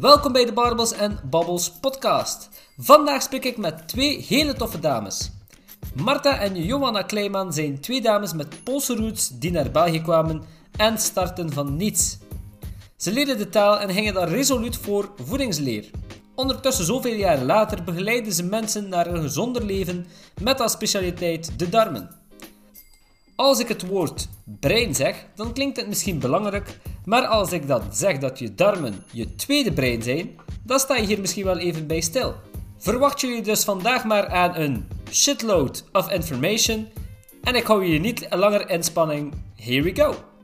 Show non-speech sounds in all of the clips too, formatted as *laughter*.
Welkom bij de Barbels en Babbels podcast. Vandaag spreek ik met twee hele toffe dames. Marta en Johanna Kleiman zijn twee dames met Poolse roots die naar België kwamen en starten van niets. Ze leerden de taal en gingen daar resoluut voor voedingsleer. Ondertussen, zoveel jaren later, begeleiden ze mensen naar een gezonder leven met als specialiteit de darmen. Als ik het woord brein zeg, dan klinkt het misschien belangrijk, maar als ik dan zeg dat je darmen je tweede brein zijn, dan sta je hier misschien wel even bij stil. Verwacht jullie dus vandaag maar aan een shitload of information en ik hou je niet langer in spanning. Here we go!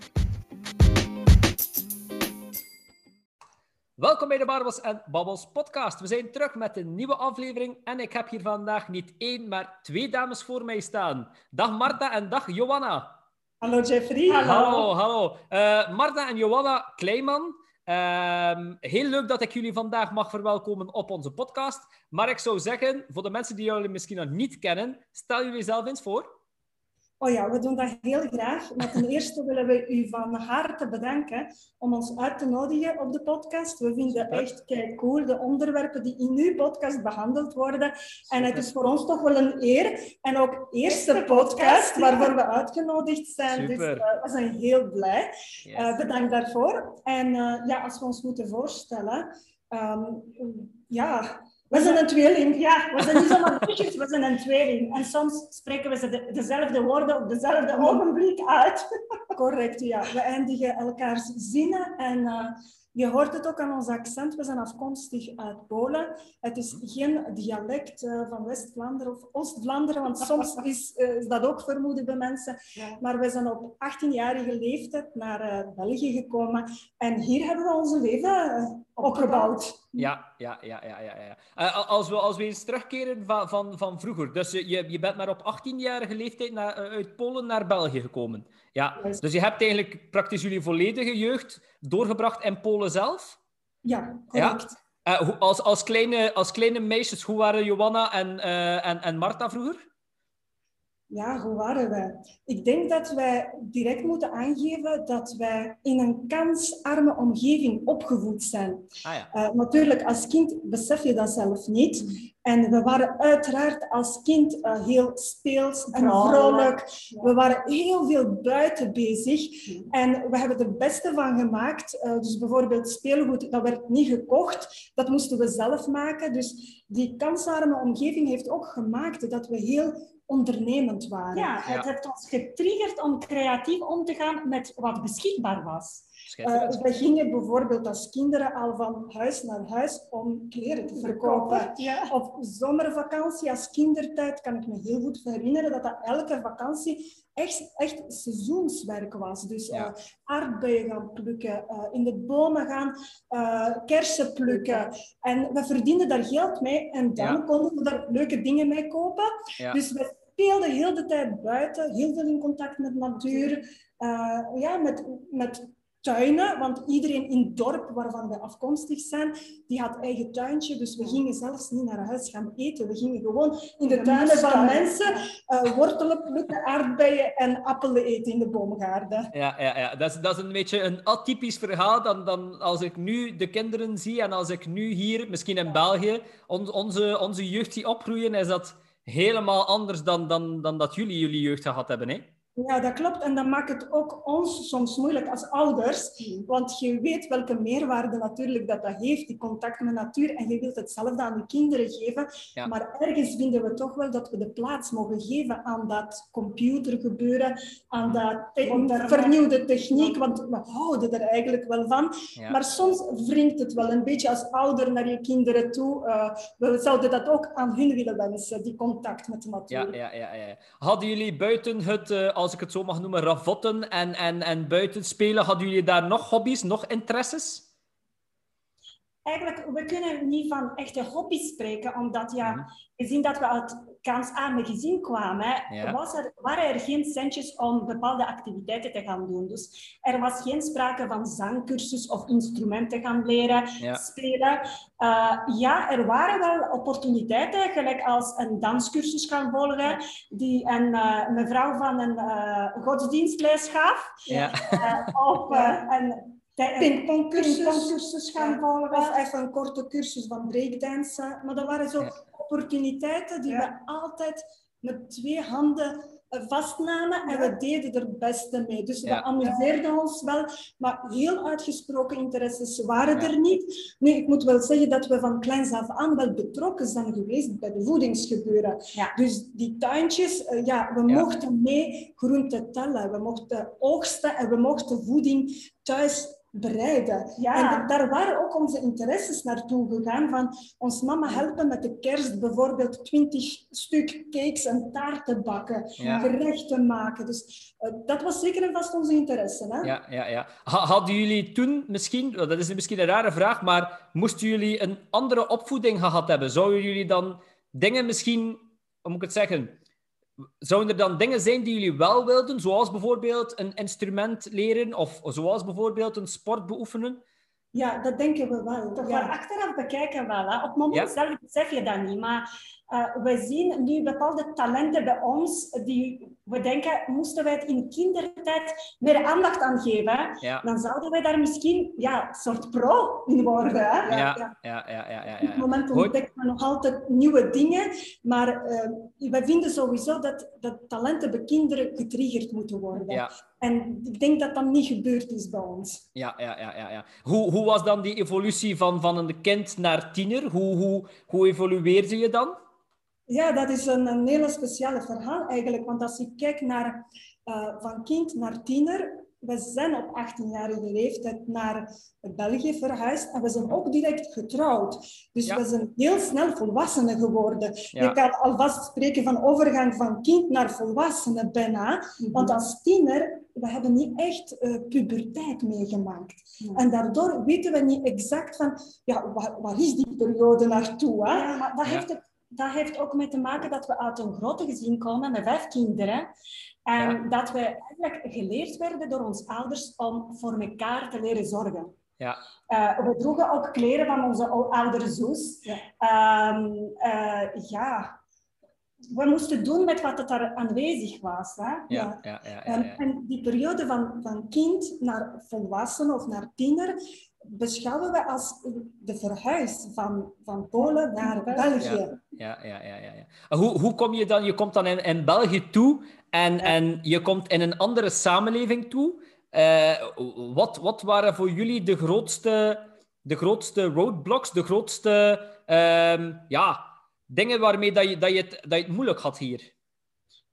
Welkom bij de Barbels en Babbels podcast. We zijn terug met een nieuwe aflevering en ik heb hier vandaag niet één, maar twee dames voor mij staan. Dag Marta en dag Johanna. Hallo Jeffrey. Hallo, hallo. Uh, Marta en Johanna Kleiman. Uh, heel leuk dat ik jullie vandaag mag verwelkomen op onze podcast. Maar ik zou zeggen, voor de mensen die jullie misschien nog niet kennen, stel jullie zelf eens voor. Oh ja, we doen dat heel graag. Maar ten eerste willen we u van harte bedanken om ons uit te nodigen op de podcast. We vinden echt kijk cool de onderwerpen die in uw podcast behandeld worden. En het is voor ons toch wel een eer. En ook eerste podcast waarvoor we uitgenodigd zijn. Dus uh, we zijn heel blij. Uh, bedankt daarvoor. En uh, ja, als we ons moeten voorstellen. Um, ja, we zijn een tweeling, ja. We zijn niet zomaar broertjes, we zijn een tweeling. En soms spreken we de, dezelfde woorden op dezelfde ogenblik uit. *laughs* Correct, ja. We eindigen elkaars zinnen en uh, je hoort het ook aan ons accent. We zijn afkomstig uit Polen. Het is geen dialect uh, van West-Vlaanderen of Oost-Vlaanderen, want soms *laughs* is, uh, is, dat ook vermoeden bij mensen. Ja. Maar we zijn op 18-jarige leeftijd naar België gekomen en hier hebben we onze leven opgebouwd. Ja, ja, ja, ja, ja. ja. Uh, als, we, als we eens terugkeren van, van, van vroeger. Dus je, je bent maar op 18-jarige leeftijd naar, uit Polen naar België gekomen. Ja. Dus je hebt eigenlijk praktisch jullie volledige jeugd doorgebracht in Polen zelf? Ja, correct. Ja? Uh, als, als, kleine, als kleine meisjes, hoe waren Johanna en, uh, en, en Marta vroeger? Ja, hoe waren wij? Ik denk dat wij direct moeten aangeven dat wij in een kansarme omgeving opgevoed zijn. Ah, ja. uh, natuurlijk, als kind besef je dat zelf niet. En we waren uiteraard als kind uh, heel speels en vrolijk. Ja. We waren heel veel buiten bezig. En we hebben er het beste van gemaakt. Uh, dus bijvoorbeeld speelgoed, dat werd niet gekocht. Dat moesten we zelf maken. Dus die kansarme omgeving heeft ook gemaakt dat we heel ondernemend waren. Ja, het heeft ons getriggerd om creatief om te gaan met wat beschikbaar was. Uh, we gingen bijvoorbeeld als kinderen al van huis naar huis om kleren te verkopen. Ja. Op zomervakantie als kindertijd kan ik me heel goed herinneren dat dat elke vakantie echt, echt seizoenswerk was. Dus ja. uh, aardbeien gaan plukken, uh, in de bomen gaan kersen plukken. En we verdienden daar geld mee en dan ja. konden we daar leuke dingen mee kopen. Ja. Dus we speelden heel de tijd buiten, heel veel in contact met natuur. ja, met, met tuinen, want iedereen in het dorp waarvan we afkomstig zijn, die had eigen tuintje. Dus we gingen zelfs niet naar huis gaan eten. We gingen gewoon in de tuinen van mensen uh, wortelen plukken, aardbeien en appelen eten in de boomgaarden. Ja, ja, ja. Dat, is, dat is een beetje een atypisch verhaal dan, dan als ik nu de kinderen zie en als ik nu hier, misschien in België, on, onze, onze jeugd zie opgroeien, is dat helemaal anders dan, dan, dan dat jullie jullie jeugd gehad hebben, hè? Ja, dat klopt. En dat maakt het ook ons soms moeilijk als ouders. Want je weet welke meerwaarde natuurlijk dat dat heeft, die contact met natuur. En je wilt hetzelfde aan de kinderen geven. Ja. Maar ergens vinden we toch wel dat we de plaats mogen geven aan dat computergebeuren, aan dat te vernieuwde techniek. Want we houden er eigenlijk wel van. Ja. Maar soms wringt het wel een beetje als ouder naar je kinderen toe. Uh, we zouden dat ook aan hun willen wensen, die contact met de natuur. Ja, ja, ja, ja. Hadden jullie buiten het... Uh, als ik het zo mag noemen, ravotten en, en, en buiten spelen. Hadden jullie daar nog hobby's, nog interesses? Eigenlijk, we kunnen niet van echte hobby's spreken, omdat ja, mm. gezien dat we uit kansarme gezin kwamen, ja. was er, waren er geen centjes om bepaalde activiteiten te gaan doen. Dus er was geen sprake van zangcursus of instrumenten gaan leren, ja. spelen. Uh, ja, er waren wel opportuniteiten, gelijk als een danscursus gaan volgen, die een uh, mevrouw van een uh, godsdienstles gaf. Ja. of een pingpongcursus gaan volgen. Of even een korte cursus van breakdansen. Maar dat waren zo opportuniteiten die we altijd met twee handen vastnamen en we deden er het beste mee. Dus we amuseerden ons wel, maar heel uitgesproken interesses waren er niet. Nu, ik moet wel zeggen dat we van kleins af aan wel betrokken zijn geweest bij de voedingsgebeuren. Dus die tuintjes, eh, ja, we mochten mee groenten tellen, we mochten oogsten en we mochten voeding thuis bereiden. Ja. En daar waren ook onze interesses naartoe gegaan. Van ons mama helpen met de kerst bijvoorbeeld twintig stuk cakes en taarten bakken, gerechten maken. Dus uh, dat was zeker en vast onze interesse. Hè? Ja, ja, ja. Hadden jullie toen misschien, dat is misschien een rare vraag, maar moesten jullie een andere opvoeding gehad hebben? Zouden jullie dan dingen misschien, hoe moet ik het zeggen Zouden er dan dingen zijn die jullie wel wilden, zoals bijvoorbeeld een instrument leren of zoals bijvoorbeeld een sport beoefenen? Ja, dat denken we wel. Toch ja. achteraf bekijken wel. Hè. Op het moment zelf zeg je dat niet, maar uh, we zien nu bepaalde talenten bij ons die we denken, moesten wij het in kindertijd meer aandacht aan geven, dan zouden wij daar misschien ja, een soort pro in worden. Hè? Ja, ja, ja. ja, ja, ja, Op het moment ontdekken we nog altijd nieuwe dingen, maar uh, we vinden sowieso dat, dat talenten bij kinderen getriggerd moeten worden. En ik denk dat dat niet gebeurd is bij ons. Ja, ja, ja. ja, ja. Hoe, hoe was dan die evolutie van, van een kind naar tiener? Hoe, hoe, hoe evolueerde je dan? Ja, dat is een, een hele speciale verhaal eigenlijk. Want als ik kijk naar uh, van kind naar tiener, we zijn op 18-jarige leeftijd naar België verhuisd en we zijn ook direct getrouwd. Dus we zijn heel snel volwassenen geworden. Je kan alvast spreken van overgang van kind naar volwassene bijna. Mhm. Want als tiener, we hebben niet echt uh, puberteit meegemaakt. En daardoor weten we niet exact van, ja, waar, waar is die periode naartoe? Hè? Maar dat heeft het dat heeft ook mee te maken dat we uit een grote gezin komen met vijf kinderen. En dat we eigenlijk geleerd werden door onze ouders om voor elkaar te leren zorgen. Ja. Uh, we droegen ook kleren van onze oudere zus. Ja. Ehm, uh, ja. We moesten doen met wat er aanwezig was. Hè? Ja, ja. ja, en, die periode van, van kind naar volwassen of naar tiener, beschouwen we als de verhuis van, van Polen naar België. Ja, ja, ja. ja, ja. Hoe, hoe kom je dan? Je komt dan in, in België toe en, en je komt in een andere samenleving toe. Uh, wat, wat waren voor jullie de grootste, de grootste roadblocks, de grootste uh, ja, dingen waarmee dat je, dat, je het, dat je het moeilijk had hier?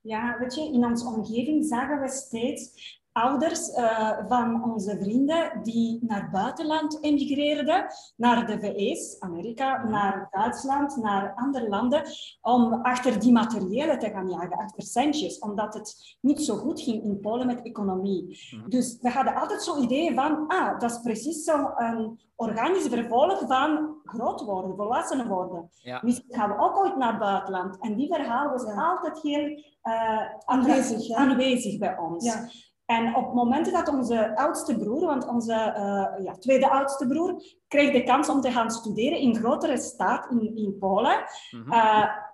Ja, weet je, in onze omgeving zagen we steeds ouders uh, van onze vrienden die naar het buitenland emigreerden, naar de VS, Amerika, naar Duitsland, naar andere landen, om achter die materiële te gaan jagen, achter centjes, omdat het niet zo goed ging in Polen met economie. Dus we hadden altijd zo'n idee van, ah, dat is precies zo'n organisch vervolg van groot worden, volwassen worden. Ja. Misschien gaan we ook ooit naar het buitenland. En die verhaal was altijd heel uh, aanwezig, aanwezig bij ons. Ja. En op momenten dat onze oudste broer, want onze uh, ja, tweede oudste broer, kreeg de kans om te gaan studeren in een grotere staat in, in Polen, mm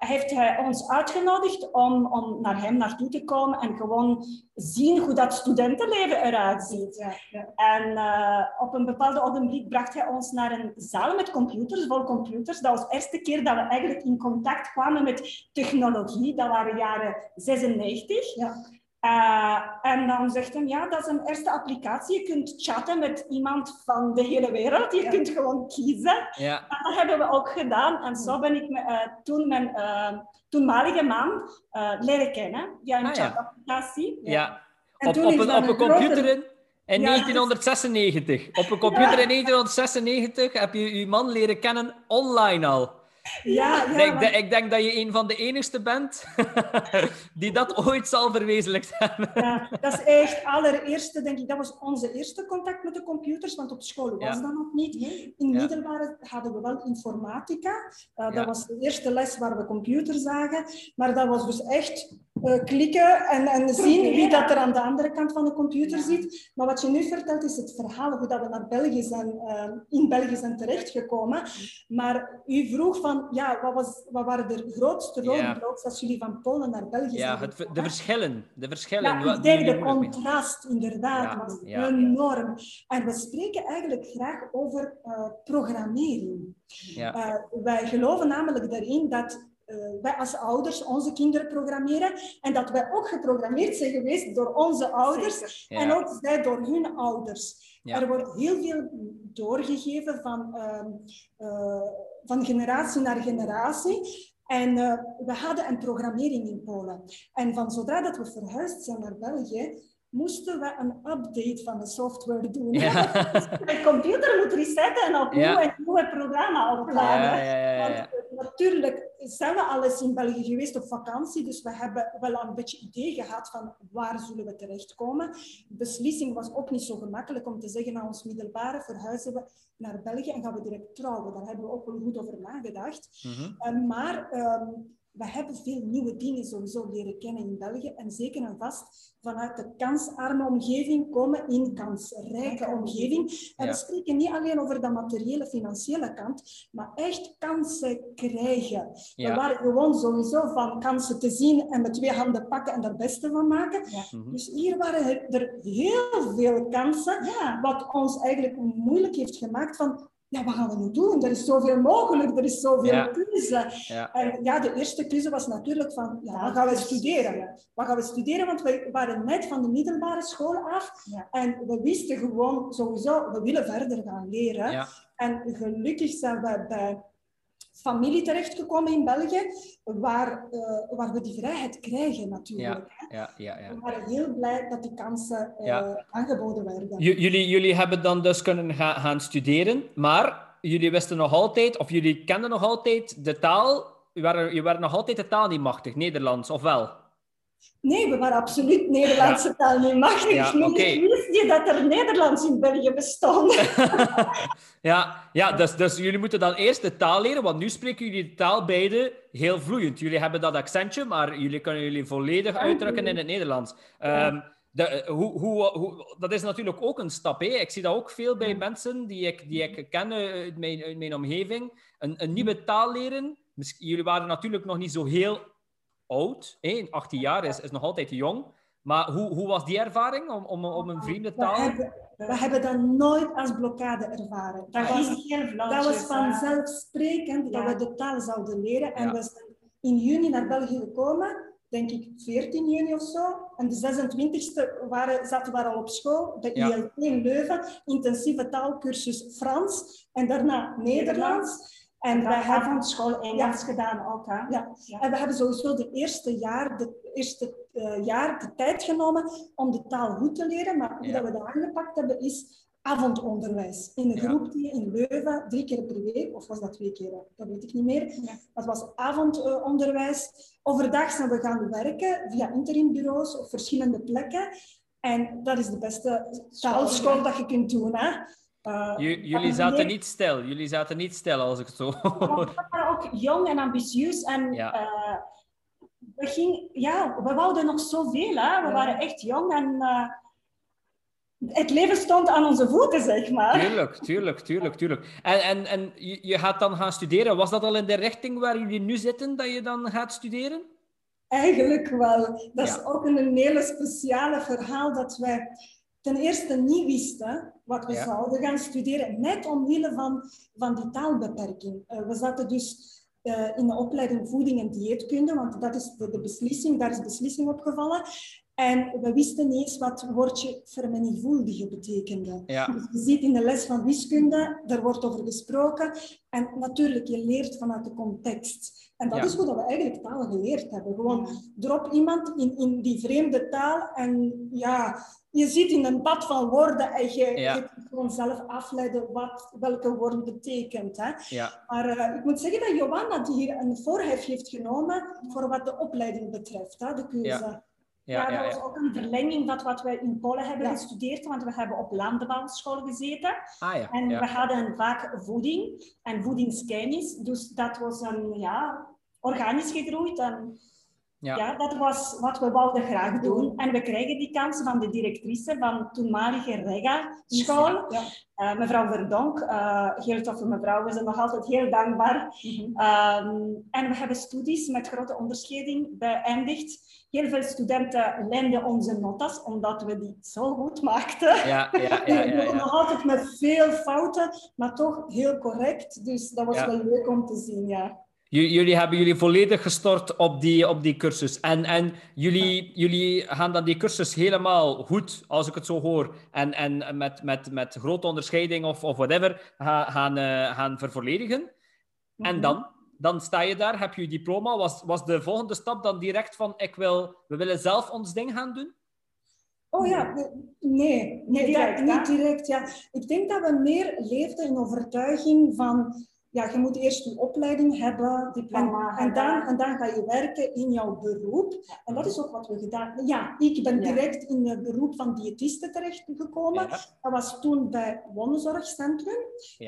heeft hij ons uitgenodigd om, om naar hem naartoe te komen en gewoon zien hoe dat studentenleven eruit ziet. Ja, ja. En uh, op een bepaalde ogenblik bracht hij ons naar een zaal met computers, vol computers. Dat was de eerste keer dat we eigenlijk in contact kwamen met technologie. Dat waren jaren 96. Ja. Uh, en dan zegt hij, ja, dat is een eerste applicatie. Je kunt chatten met iemand van de hele wereld. Je kunt gewoon kiezen. Ja. En dat hebben we ook gedaan. En zo ben ik me, uh, toen mijn uh, toenmalige man leren kennen. Via een ah, chatapplicatie. Ja. ja. Op, op, een, op een computer in, in 1996. Op een computer in 1996 heb je je man leren kennen online al. Ja, ja, ik, denk, ik, denk dat je een van de enigste bent *laughs* die dat ooit zal verwezenlijkt hebben. Ja, dat is echt allereerste, denk ik, dat was onze eerste contact met de computers, want op school was dat nog niet. In ja. middelbare hadden we wel informatica. Uh, dat was de eerste les waar we computers zagen, maar dat was dus echt uh, klikken en, en zien wie dat er aan de andere kant van de computer zit. Maar wat je nu vertelt is het verhaal hoe dat we naar België zijn, uh, in België zijn terechtgekomen. Maar u vroeg van, ja, wat, was, wat waren de grootste roadblocks als jullie van Polen naar België ja, zijn het, de verschillen. De verschillen. Ja, ik denk de contrast inderdaad was enorm. En we spreken eigenlijk graag over uh, programmering. Ja. wij geloven namelijk daarin dat wij als ouders onze kinderen programmeren en dat wij ook geprogrammeerd zijn geweest door onze ouders en ook zij door hun ouders. Er wordt heel veel doorgegeven van, uh, uh, van generatie naar generatie. En uh, we hadden een programmering in Polen. En van zodra dat we verhuisd zijn naar België, moesten we een update van de software doen. Ja. *laughs* de computer moet resetten en opnieuw ja. een nieuwe programma opladen. Ja, natuurlijk zijn we alles in België geweest op vakantie, dus we hebben wel een beetje idee gehad van waar zullen we terechtkomen. De beslissing was ook niet zo gemakkelijk om te zeggen na ons middelbare verhuizen we naar België en gaan we direct trouwen. Daar hebben we ook wel goed over nagedacht. Mm -hmm. maar um, we hebben veel nieuwe dingen sowieso leren kennen in België. En zeker en vast vanuit de kansarme omgeving komen in kansrijke omgeving. En we spreken niet alleen over de materiële, financiële kant, maar echt kansen krijgen. We waren gewoon sowieso van kansen te zien en met twee handen pakken en er het beste van maken. Mhm. Dus hier waren er heel veel kansen, wat ons eigenlijk moeilijk heeft gemaakt van ja, wat gaan we nu doen? Er is zoveel mogelijk, er is zoveel ja. keuze. Ja. En ja, de eerste keuze was natuurlijk van, ja, wat gaan we studeren? Wat gaan we studeren? Want we waren net van de middelbare school af. En we wisten gewoon sowieso, we willen verder gaan leren. En gelukkig zijn we bij familie terechtgekomen in België, waar, uh, waar we die vrijheid krijgen natuurlijk. Ja, ja, ja, We waren heel blij dat die kansen uh, aangeboden werden. jullie, jullie hebben dan dus kunnen ga gaan studeren, maar jullie wisten nog altijd, of jullie kenden nog altijd de taal, je waren, je waren nog altijd de taal niet machtig, Nederlands, of wel? Nee, we waren absoluut Nederlandse ja. taal niet machtig. Ja, okay. Wist je dat er Nederlands in België bestond? *laughs* ja, ja dus, dus jullie moeten dan eerst de taal leren, want nu spreken jullie de taal beide heel vloeiend. Jullie hebben dat accentje, maar jullie kunnen jullie volledig uitdrukken in het Nederlands. Um, de, hoe, hoe, hoe, dat is natuurlijk ook een stap. Hè? Ik zie dat ook veel bij mensen die ik, die ik ken uit mijn, uit mijn omgeving. Een, een nieuwe taal leren. Jullie waren natuurlijk nog niet zo heel oud. Hè? 18 jaar is, is nog altijd jong. Maar hoe, hoe was die ervaring om, om, om een vriendentaal? We hebben, we hebben dat nooit als blokkade ervaren. Dat, was, dat was vanzelfsprekend dat we de taal zouden leren. En we zijn in juni naar België gekomen, denk ik 14 juni of zo. En de 26e waren, zaten we al op school, de ILT in Leuven, intensieve taalkursus Frans en daarna Nederlands. En wij hebben van school Engels ja. gedaan ook. Hè? Ja. ja. en we hebben sowieso de eerste jaar de eerste uh, jaar de tijd genomen om de taal goed te leren. Maar hoe dat we dat aangepakt hebben, is avondonderwijs. In een groep die in Leuven, drie keer per week, of was dat twee keer, dat weet ik niet meer. Dat was avondonderwijs. Overdag zijn we gaan werken via interimbureaus op verschillende plekken. En dat is de beste taalschool dat je kunt doen. Hè? Uh, jullie zaten niet stil. Jullie zaten niet stil als ik zo hoor. We waren ook jong en ambitieus. En ja. uh, we, ging, ja, we wouden nog zoveel. Hè? We waren echt jong en uh, het leven stond aan onze voeten, zeg maar. Tuurlijk, tuurlijk, tuurlijk, tuurlijk. En, en, en je gaat dan gaan studeren. Was dat al in de richting waar jullie nu zitten, dat je dan gaat studeren? Eigenlijk wel. Dat is ook een hele speciale verhaal dat wij ten eerste niet wisten wat we zouden gaan studeren, net omwille van, van die taalbeperking. Uh, we zaten dus uh, in de opleiding voeding en dieetkunde, want dat is de, de, beslissing, daar is beslissing opgevallen. En we wisten niet eens wat het woordje vermenigvuldigen betekende. Ja. Dus je ziet in de les van wiskunde, daar wordt over gesproken. En natuurlijk, je leert vanuit de context. En dat is hoe dat we eigenlijk taal geleerd hebben. Gewoon drop iemand in, in die vreemde taal en ja, je zit in een bad van woorden en je, ja. je gewoon zelf afleiden wat welke woord betekent. Hè? Ja. Maar uh, ik moet zeggen dat Johanna hier een voorhef heeft genomen voor wat de opleiding betreft, hè, de keuze. Ja. Ja, ja, dat was ook een verlenging van wat we in Polen hebben gestudeerd, want we hebben op landbouwschool gezeten. Ah, ja. En we hadden vaak voeding en voedingskennis. Dus dat was een, ja, organisch gegroeid. En Ja. dat was wat we wilden graag doen. En we kregen die kansen van de directrice van toenmalige Rega-school. Ja. Uh, mevrouw Verdonk, uh, heel toffe mevrouw, we zijn nog altijd heel dankbaar. Mm um, en we hebben studies met grote onderscheiding beëindigd. Heel veel studenten leenden onze notas, omdat we die zo goed maakten. Ja, ja, ja, *laughs* ja, ja. Nog altijd met veel fouten, maar toch heel correct. Dus dat was wel leuk om te zien, ja jullie hebben jullie volledig gestort op die, op die cursus. En, en jullie, jullie gaan dan die cursus helemaal goed, als ik het zo hoor, en, en met, met, met grote onderscheiding of, of whatever, gaan, gaan, uh, gaan vervolledigen. En mhm. dan? Dan sta je daar, heb je je diploma. Was, was de volgende stap dan direct van, ik wil, we willen zelf ons ding gaan doen? Oh ja, nee, nee direct, niet direct. Ja. Ik denk dat we meer leefden in overtuiging van ja, je moet eerst je opleiding hebben, diploma en, dan, en dan ga je werken in jouw beroep. En dat is ook wat we gedaan hebben. Ja, ik ben direct in het beroep van diëtiste terechtgekomen. Dat was toen bij Wonenzorgcentrum,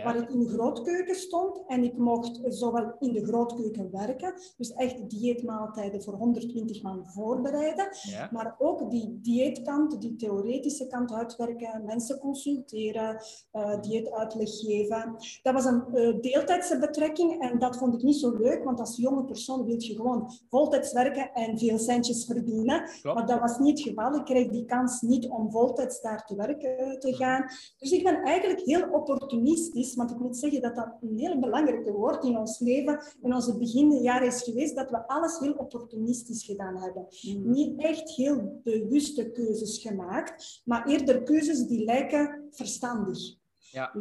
waar ik in de grootkeuken stond. En ik mocht zowel in de grootkeuken werken, dus echt dieetmaaltijden voor 120 man voorbereiden, maar ook die dieetkant, die theoretische kant uitwerken, mensen consulteren, uh, dieetuitleg geven. Dat was een uh, deeltijd betrekking en dat vond ik niet zo leuk, want als jonge persoon wil je gewoon voltijds werken en veel centjes verdienen. Maar dat was niet het geval. Ik kreeg die kans niet om voltijds daar te werken te gaan. Dus ik ben eigenlijk heel opportunistisch, want ik moet zeggen dat dat een heel belangrijke woord in ons leven, in onze beginjaren is geweest, dat we alles heel opportunistisch gedaan hebben. Mm. Niet echt heel bewuste keuzes gemaakt, maar eerder keuzes die lijken verstandig. Ja.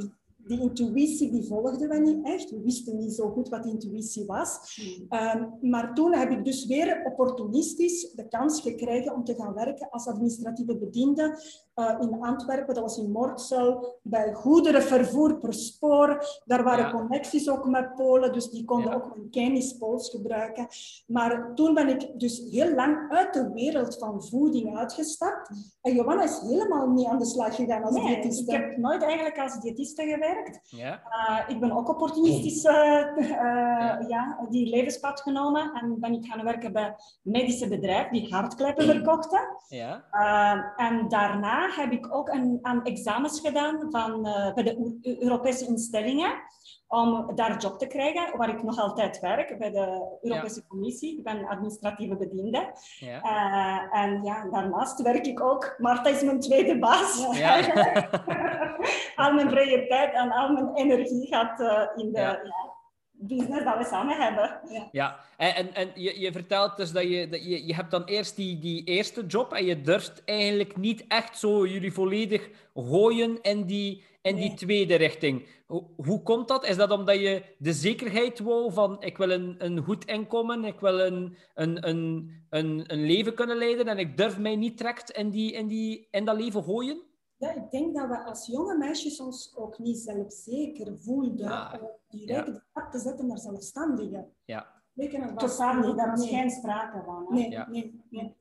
Die intuïtie die volgden we niet echt. We wisten niet zo goed wat intuïtie was. Hmm. Ehm, maar toen heb ik dus weer opportunistisch de kans gekregen om te gaan werken als administratieve bediende uh, in Antwerpen. Dat was in Mortsel, bij goederenvervoer per spoor. Daar waren connecties ook met Polen, dus die konden ook een kennis Pools gebruiken. Maar toen ben ik dus heel lang uit de wereld van voeding uitgestapt. En Johanna is helemaal niet aan de slag gegaan als nee, diëtiste. Ik heb nooit eigenlijk als diëtiste gewerkt. Ja. Uh, ik ben ook opportunistisch uh, ja. ja. die levenspad genomen en ben ik gaan werken bij medische bedrijven die hartkleppen verkochten. Ja. en daarna heb ik ook een, aan examens gedaan van, bij de Europese instellingen om daar een job te krijgen, waar ik nog altijd werk bij de Europese Commissie. Ik ben administratieve bediende. Ja. Uh, en ja, daarnaast werk ik ook. Marta is mijn tweede baas. *laughs* Ja. al mijn vrije tijd en al mijn energie gaat uh, in de business dat we samen hebben. Ja, ja. en, en, en je, je vertelt dus dat je, dat je, je hebt dan eerst die, die eerste job en je durft eigenlijk niet echt zo jullie volledig gooien in die, in die tweede richting. Hoe, hoe komt dat? Is dat omdat je de zekerheid wou van ik wil een, een goed inkomen, ik wil een, een, een, een, een leven kunnen leiden en ik durf mij niet direct in, die, in, die, in dat leven gooien? Ja, ik denk dat we als jonge meisjes ons ook niet zelfzeker voelden ah, om direct de stap te zetten naar zelfstandigen. Ja. Totaal niet, daar was geen sprake van. Nee, nee, nee.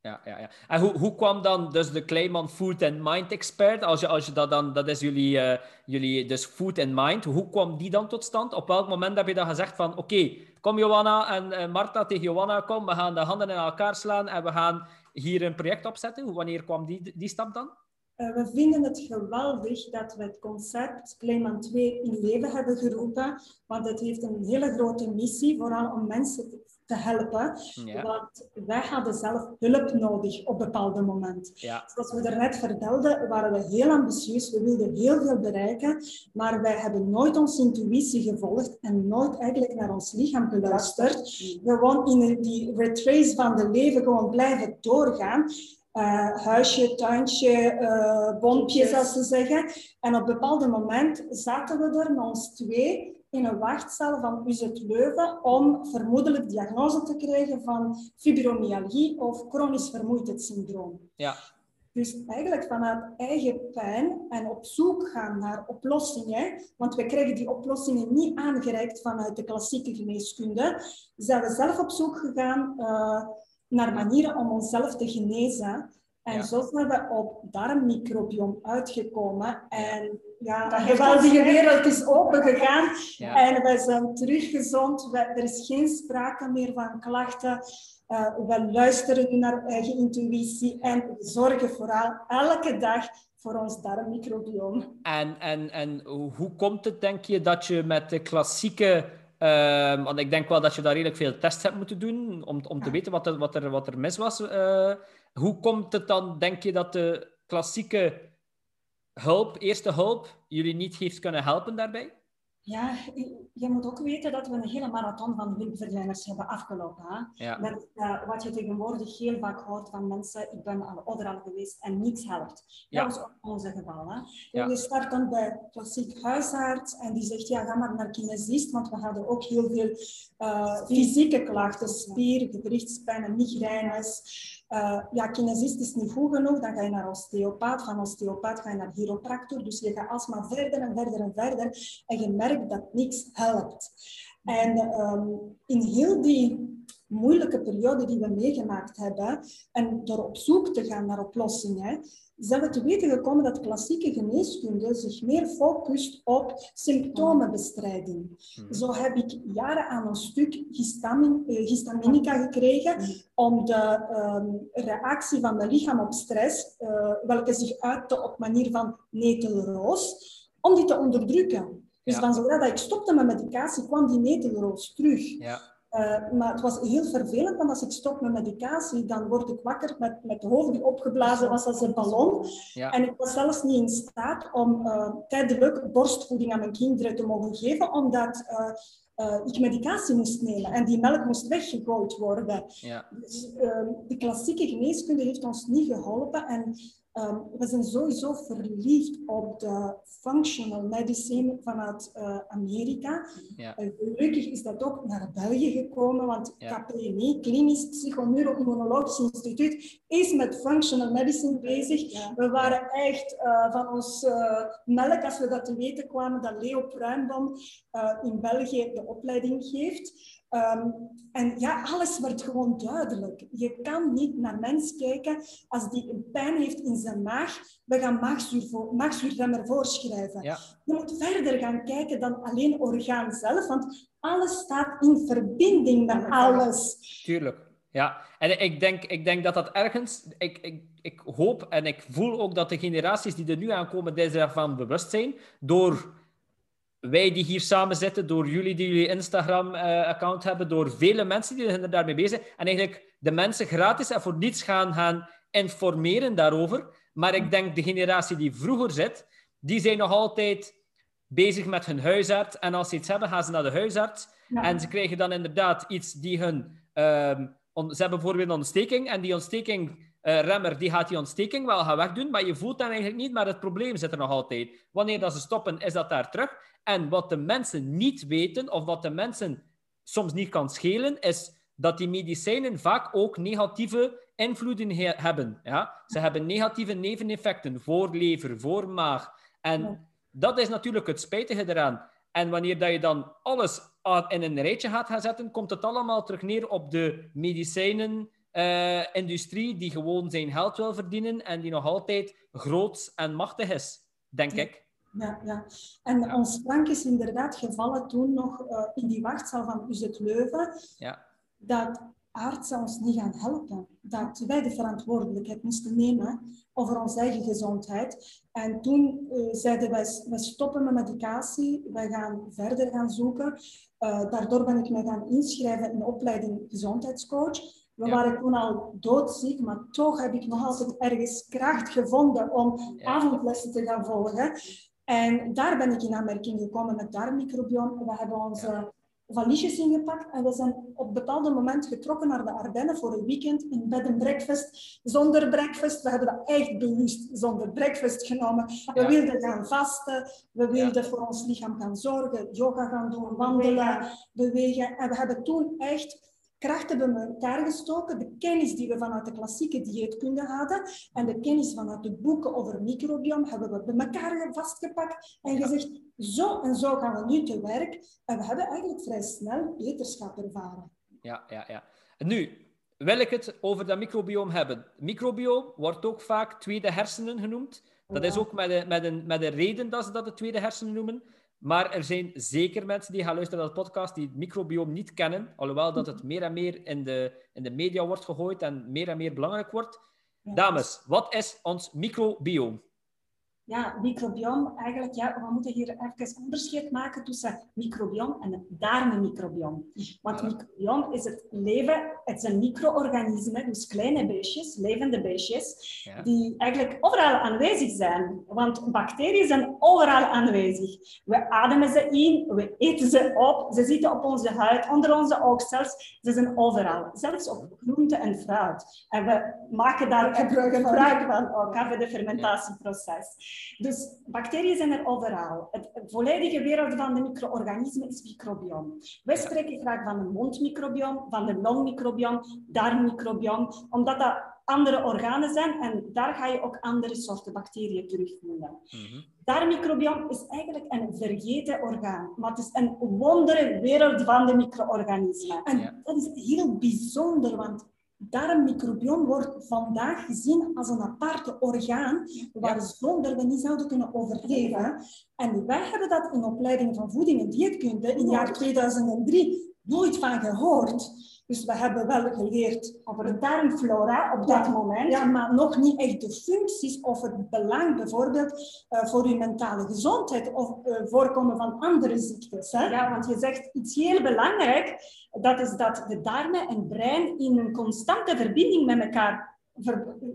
Ja, ja, ja. En hoe, hoe kwam dan dus de Kleiman Food and Mind Expert, als je, als je dat dan, dat is jullie, uh, jullie dus Food and Mind, hoe kwam die dan tot stand? Op welk moment heb je dan gezegd van, oké, kom Johanna en uh, Marta tegen Johanna, kom, we gaan de handen in elkaar slaan en we gaan hier een project opzetten. Wanneer kwam die, die stap dan? Uh, we vinden het geweldig dat we het concept Kleiman 2 in leven hebben geroepen, want het heeft een hele grote missie, vooral om mensen te te helpen. Want wij hadden zelf hulp nodig op bepaalde momenten. Ja. Zoals we er net vertelden, waren we heel ambitieus. We wilden heel veel bereiken, maar wij hebben nooit onze intuïtie gevolgd en nooit eigenlijk naar ons lichaam geluisterd. Gewoon in die retrace van de leven gewoon blijven doorgaan. Uh, huisje, tuintje, uh, bompje, zoals ze zeggen. En op een bepaald moment zaten we er met ons twee in een wachtzaal van UZ Leuven om vermoedelijk diagnose te krijgen van fibromyalgie of chronisch vermoeidheidssyndroom. Ja. Dus eigenlijk vanuit eigen pijn en op zoek gaan naar oplossingen, want we krijgen die oplossingen niet aangereikt vanuit de klassieke geneeskunde, zijn we zelf op zoek gegaan uh, naar manieren om onszelf te genezen. En zo zijn we op darmmicrobiom uitgekomen. En ja, de geweldige wereld is open gegaan. En we zijn teruggezond. Er is geen sprake meer van klachten. we luisteren naar eigen intuïtie en we zorgen vooral elke dag voor ons darmmicrobiome. En, en, en hoe komt het, denk je, dat je met de klassieke... Uh, want ik denk wel dat je daar redelijk veel tests hebt moeten doen om, om te weten wat er, wat er, wat er mis was. Uh, hoe komt het dan, denk je, dat de klassieke hulp, eerste hulp, jullie niet heeft kunnen helpen daarbij? Ja, je moet ook weten dat we een hele marathon van hulpverleners hebben afgelopen. Hè? Ja. Met, uh, wat je tegenwoordig heel vaak hoort van mensen, ik ben al overal geweest en niets helpt. Dat was ook onze geval. Hè? Ja. Je start dan bij klassiek huisarts en die zegt, ja, ga maar naar kinesist, want we hadden ook heel veel uh, fysieke klachten, spier, gewrichtspijn, migraines. Uh, ja, kinesist is niet goed genoeg, dan ga je naar osteopaat. Van osteopaat ga je naar chiropractor. Dus je gaat alsmaar verder en verder en verder. En je merkt dat niks helpt. En um, in heel die moeilijke periode die we meegemaakt hebben, en door op zoek te gaan naar oplossingen, zijn we te weten gekomen dat klassieke geneeskunde zich meer focust op symptomenbestrijding. Hmm. Zo heb ik jaren aan een stuk histamin, uh, histaminica gekregen om de um, reactie van mijn lichaam op stress, uh, welke zich uitte op manier van netelroos, om die te onderdrukken. Dus ja. van zodra dat ik stopte met medicatie, kwam die netelroos terug. Ja. Uh, maar het was heel vervelend, want als ik stop met medicatie, dan word ik wakker met, met de hoofd die opgeblazen was als een ballon. Ja. En ik was zelfs niet in staat om uh, tijdelijk borstvoeding aan mijn kinderen te mogen geven, omdat uh, ik medicatie moest nemen en die melk moest weggegooid worden. Ja. Dus ehm, de klassieke geneeskunde heeft ons niet geholpen en Um, we zijn sowieso verliefd op de functional medicine vanuit uh, Amerika. Ja. Uh, gelukkig is dat ook naar België gekomen, want ja. KPNI, Klinisch Psychoneuroimmunologisch Instituut, is met functional medicine bezig. Ja. We waren echt uh, van ons melk, als we dat te weten kwamen, dat Leo Pruimbom in België de opleiding geeft. Um, en ja, alles wordt gewoon duidelijk. Je kan niet naar mens kijken als die een pijn heeft in zijn maag. We gaan maagzuur, maagzuurremmer voorschrijven. Ja. Je moet verder gaan kijken dan alleen orgaan zelf, want alles staat in verbinding met alles. Tuurlijk. Ja, en ik denk, ik denk dat dat ergens, ik, ik, ik hoop en ik voel ook dat de generaties die er nu aankomen, daarvan bewust zijn, door wij die hier samen zitten, door jullie die jullie Instagram-account hebben, door vele mensen die er daarmee bezig zijn. En eigenlijk de mensen gratis en voor niets gaan, gaan informeren daarover. Maar ik denk de generatie die vroeger zit, die zijn nog altijd bezig met hun huisarts. En als ze iets hebben, gaan ze naar de huisarts. En ze krijgen dan inderdaad iets die hun... Uh, ze hebben bijvoorbeeld een ontsteking en die ontsteking uh, remmer die gaat die ontsteking wel gaan wegdoen, maar je voelt dan eigenlijk niet, maar het probleem zit er nog altijd. Wanneer dat ze stoppen, is dat daar terug. En wat de mensen niet weten, of wat de mensen soms niet kan schelen, is dat die medicijnen vaak ook negatieve invloeden hebben. Ja? Ze hebben negatieve neveneffecten voor lever, voor maag. En dat is natuurlijk het spijtige eraan. En wanneer dat je dan alles in een rijtje gaat gaan zetten, komt het allemaal terug neer op de medicijnen uh, industrie die gewoon zijn geld wil verdienen en die nog altijd groot en machtig is, denk ik. Ja, ja. En ja. ons plank is inderdaad gevallen toen nog uh, in die wachtzaal van UZ Leuven. Ja. Dat artsen ons niet gaan helpen. Dat wij de verantwoordelijkheid moesten nemen over onze eigen gezondheid. En toen uh, zeiden wij, wij stoppen met medicatie, wij gaan verder gaan zoeken. Uh, daardoor ben ik mij gaan inschrijven in de opleiding gezondheidscoach. We ja. waren toen al doodziek, maar toch heb ik nog altijd ergens kracht gevonden om ja. avondlessen te gaan volgen. En daar ben ik in aanmerking gekomen met darmmicrobiome. We hebben onze ja. valiesjes ingepakt en we zijn op een bepaald moment getrokken naar de Ardennen voor een weekend in bed and breakfast, zonder breakfast. We hebben dat echt bewust zonder breakfast genomen. We wilden gaan vasten, we wilden voor ons lichaam gaan zorgen, yoga gaan doen, wandelen, bewegen. En we hebben toen echt krachten bij elkaar gestoken. De kennis die we vanuit de klassieke dieetkunde hadden en de kennis vanuit de boeken over microbiome hebben we bij elkaar vastgepakt en gezegd, zo en zo gaan we nu te werk. En we hebben eigenlijk vrij snel beterschap ervaren. Ja, ja, ja. Nu, wil ik het over dat microbiome hebben. Microbiome wordt ook vaak tweede hersenen genoemd. Dat is ook met een, met, een, met een reden dat ze dat de tweede hersenen noemen. Maar er zijn zeker mensen die gaan luisteren naar de podcast die het microbiome niet kennen. Alhoewel dat het meer en meer in de, in de media wordt gegooid en meer en meer belangrijk wordt. Dames, wat is ons microbiome? Ja, microbiom, eigenlijk, ja, we moeten hier even onderscheid maken tussen microbiom en darmmicrobiom. Want microbiom is het leven, het zijn micro-organismen, dus kleine beestjes, levende beestjes, die eigenlijk overal aanwezig zijn. Want bacteriën zijn overal aanwezig. We ademen ze in, we eten ze op, ze zitten op onze huid, onder onze oogstels, ze zijn overal. Zelfs op groente en fruit. En we maken daar gebruik van, ook, voor het fermentatieproces. Dus bacteriën zijn er overal. Het volledige wereld van de micro-organismen is microbiom. Wij spreken graag van een mondmicrobiom, van de longmicrobiom, darmmicrobiom, omdat dat andere organen zijn en daar ga je ook andere soorten bacteriën terugvinden. Mm Darmmicrobiom is eigenlijk een vergeten orgaan, maar het is een wondere wereld van de micro-organismen. En dat is heel bijzonder, want darmmicrobiom wordt vandaag gezien als een aparte orgaan waar zonder we niet zouden kunnen overleven. En wij hebben dat in opleiding van voeding en dieetkunde in het jaar 2003 nooit van gehoord. Dus we hebben wel geleerd over de darmflora op dat moment, ja. maar nog niet echt de functies of het belang bijvoorbeeld uh, voor uw mentale gezondheid of uh, voorkomen van andere ziektes. Hè? Ja, want je zegt iets heel belangrijk, dat is dat de darmen en brein in een constante verbinding met elkaar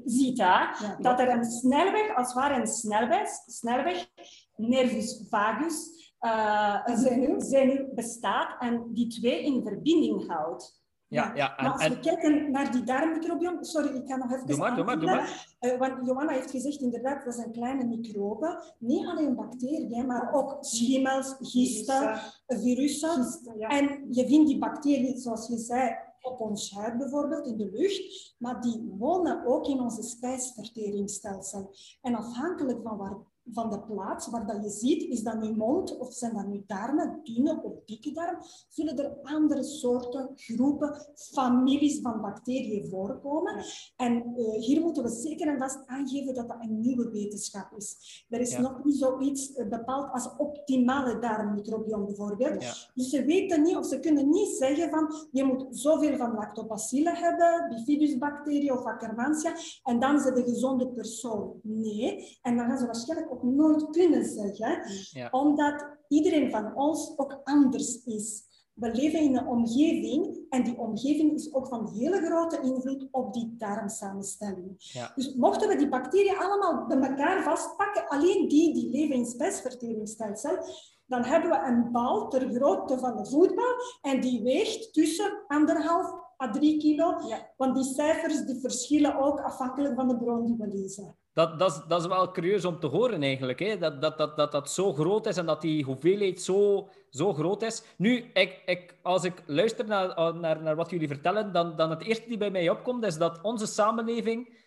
ziet. Hè? dat er een snelweg, als het ware een snelweg, snelweg nervus vagus, uh, zenuw, zenuw bestaat en die twee in verbinding houdt. Ja, ja. maar als we kijken naar die darmmicrobiom... Sorry, ik ga nog even... Doe maar, doe maar, doe maar. Uh, want Johanna heeft gezegd, inderdaad, dat zijn kleine microben. Niet alleen bacteriën, maar ook schimmels, gisten, virussen. En je vindt die bacteriën, zoals je zei, op ons huid bijvoorbeeld, in de lucht. Maar die wonen ook in onze spijsverteringsstelsel. En afhankelijk van waar van de plaats waar dat je ziet, is dat nu mond of zijn dat nu darmen, dunne of dikke darm, zullen er andere soorten, groepen, families van bacteriën voorkomen. En uh, hier moeten we zeker en vast aangeven dat dat een nieuwe wetenschap is. Er is nog niet zoiets uh, bepaald als optimale darmmicrobiom bijvoorbeeld. Dus ze weten niet, of ze kunnen niet zeggen van je moet zoveel van lactobacillen hebben, bifidusbacteriën of Akkermansia, en dan is het een gezonde persoon. Nee, en dan gaan ze waarschijnlijk ook nooit kunnen zeggen, omdat iedereen van ons ook anders is. We leven in een omgeving en die omgeving is ook van hele grote invloed op die darmsamenstelling. Ja. Dus mochten we die bacteriën allemaal bij elkaar vastpakken, alleen die die leven in spijsverteringsstelsel, dan hebben we een bal ter grootte van een voetbal en die weegt tussen anderhalf à drie kilo. Want die cijfers die verschillen ook afhankelijk van de bron die we lezen dat, dat, dat is wel curieus om te horen eigenlijk. Hè? Dat, dat, dat, dat dat zo groot is en dat die hoeveelheid zo, zo groot is. Nu, ik, ik, als ik luister naar, naar, naar wat jullie vertellen, dan, dan het eerste die bij mij opkomt, is dat onze samenleving,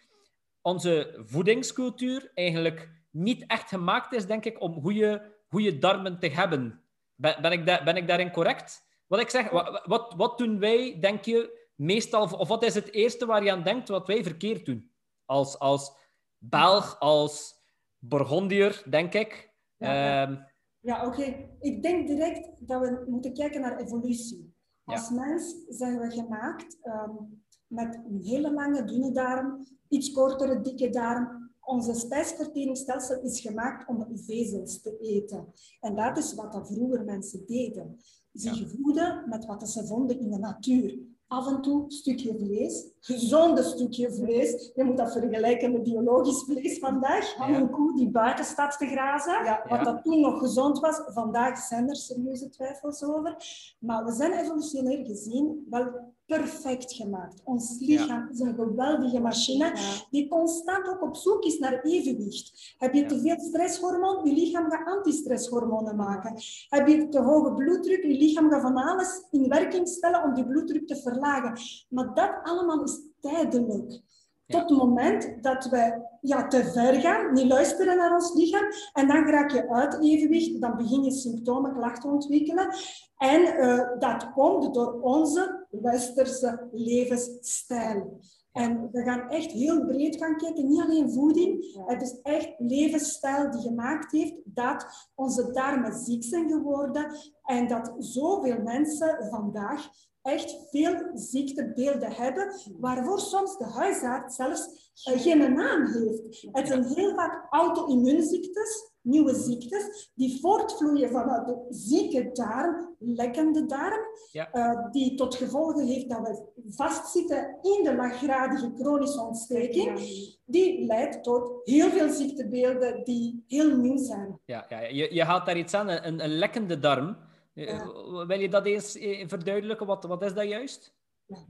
onze voedingscultuur, eigenlijk niet echt gemaakt is, denk ik, om goede, goede darmen te hebben. Ben, ben, ik da, ben ik daarin correct? Wat ik zeg, wat, wat, wat doen wij, denk je, meestal, of wat is het eerste waar je aan denkt wat wij verkeerd doen? Als, als, Belg als Burgondier, denk ik. Ja, ehm, ja oké. Ik denk direct dat we moeten kijken naar evolutie. Als mens zijn we gemaakt um, met een hele lange, dunne darm, iets kortere, dikke darm. Onze spijsverteringsstelsel is gemaakt om vezels te eten. En dat is wat vroeger mensen deden. Ze voeden met wat ze vonden in de natuur af en toe een stukje vlees, gezonde stukje vlees. Je moet dat vergelijken met biologisch vlees vandaag. Van een koe die buiten staat te grazen. Ja, wat dat toen nog gezond was, vandaag zijn er serieuze twijfels over. Maar we zijn evolutionair gezien wel perfect gemaakt. Ons lichaam is een geweldige machine die constant ook op zoek is naar evenwicht. Heb je te veel stresshormoon, je lichaam gaat antistresshormonen maken. Heb je te hoge bloeddruk, je lichaam gaat van alles in werking stellen om die bloeddruk te verlagen. Maar dat allemaal is tijdelijk. Tot het moment dat we ja, te ver gaan, niet luisteren naar ons lichaam. En dan raak je uit evenwicht, dan begin je symptomen, klachten ontwikkelen. En uh, dat komt door onze westerse levensstijl. En we gaan echt heel breed gaan kijken, niet alleen voeding. Het is echt levensstijl die gemaakt heeft dat onze darmen ziek zijn geworden en dat zoveel mensen vandaag echt veel ziektebeelden hebben, waarvoor soms de huisarts zelfs uh, geen naam heeft. Het zijn heel vaak auto-immuunziektes, nieuwe ziektes, die voortvloeien vanuit de zieke darm, lekkende darm, ja. uh, die tot gevolg heeft dat we vastzitten in de laaggradige chronische ontsteking, die leidt tot heel veel ziektebeelden die heel nieuw zijn. Ja, ja. Je, je haalt daar iets aan, een, een lekkende darm. Ja. Wil je dat eens eh, verduidelijken? Wat, wat is dat juist? Ja.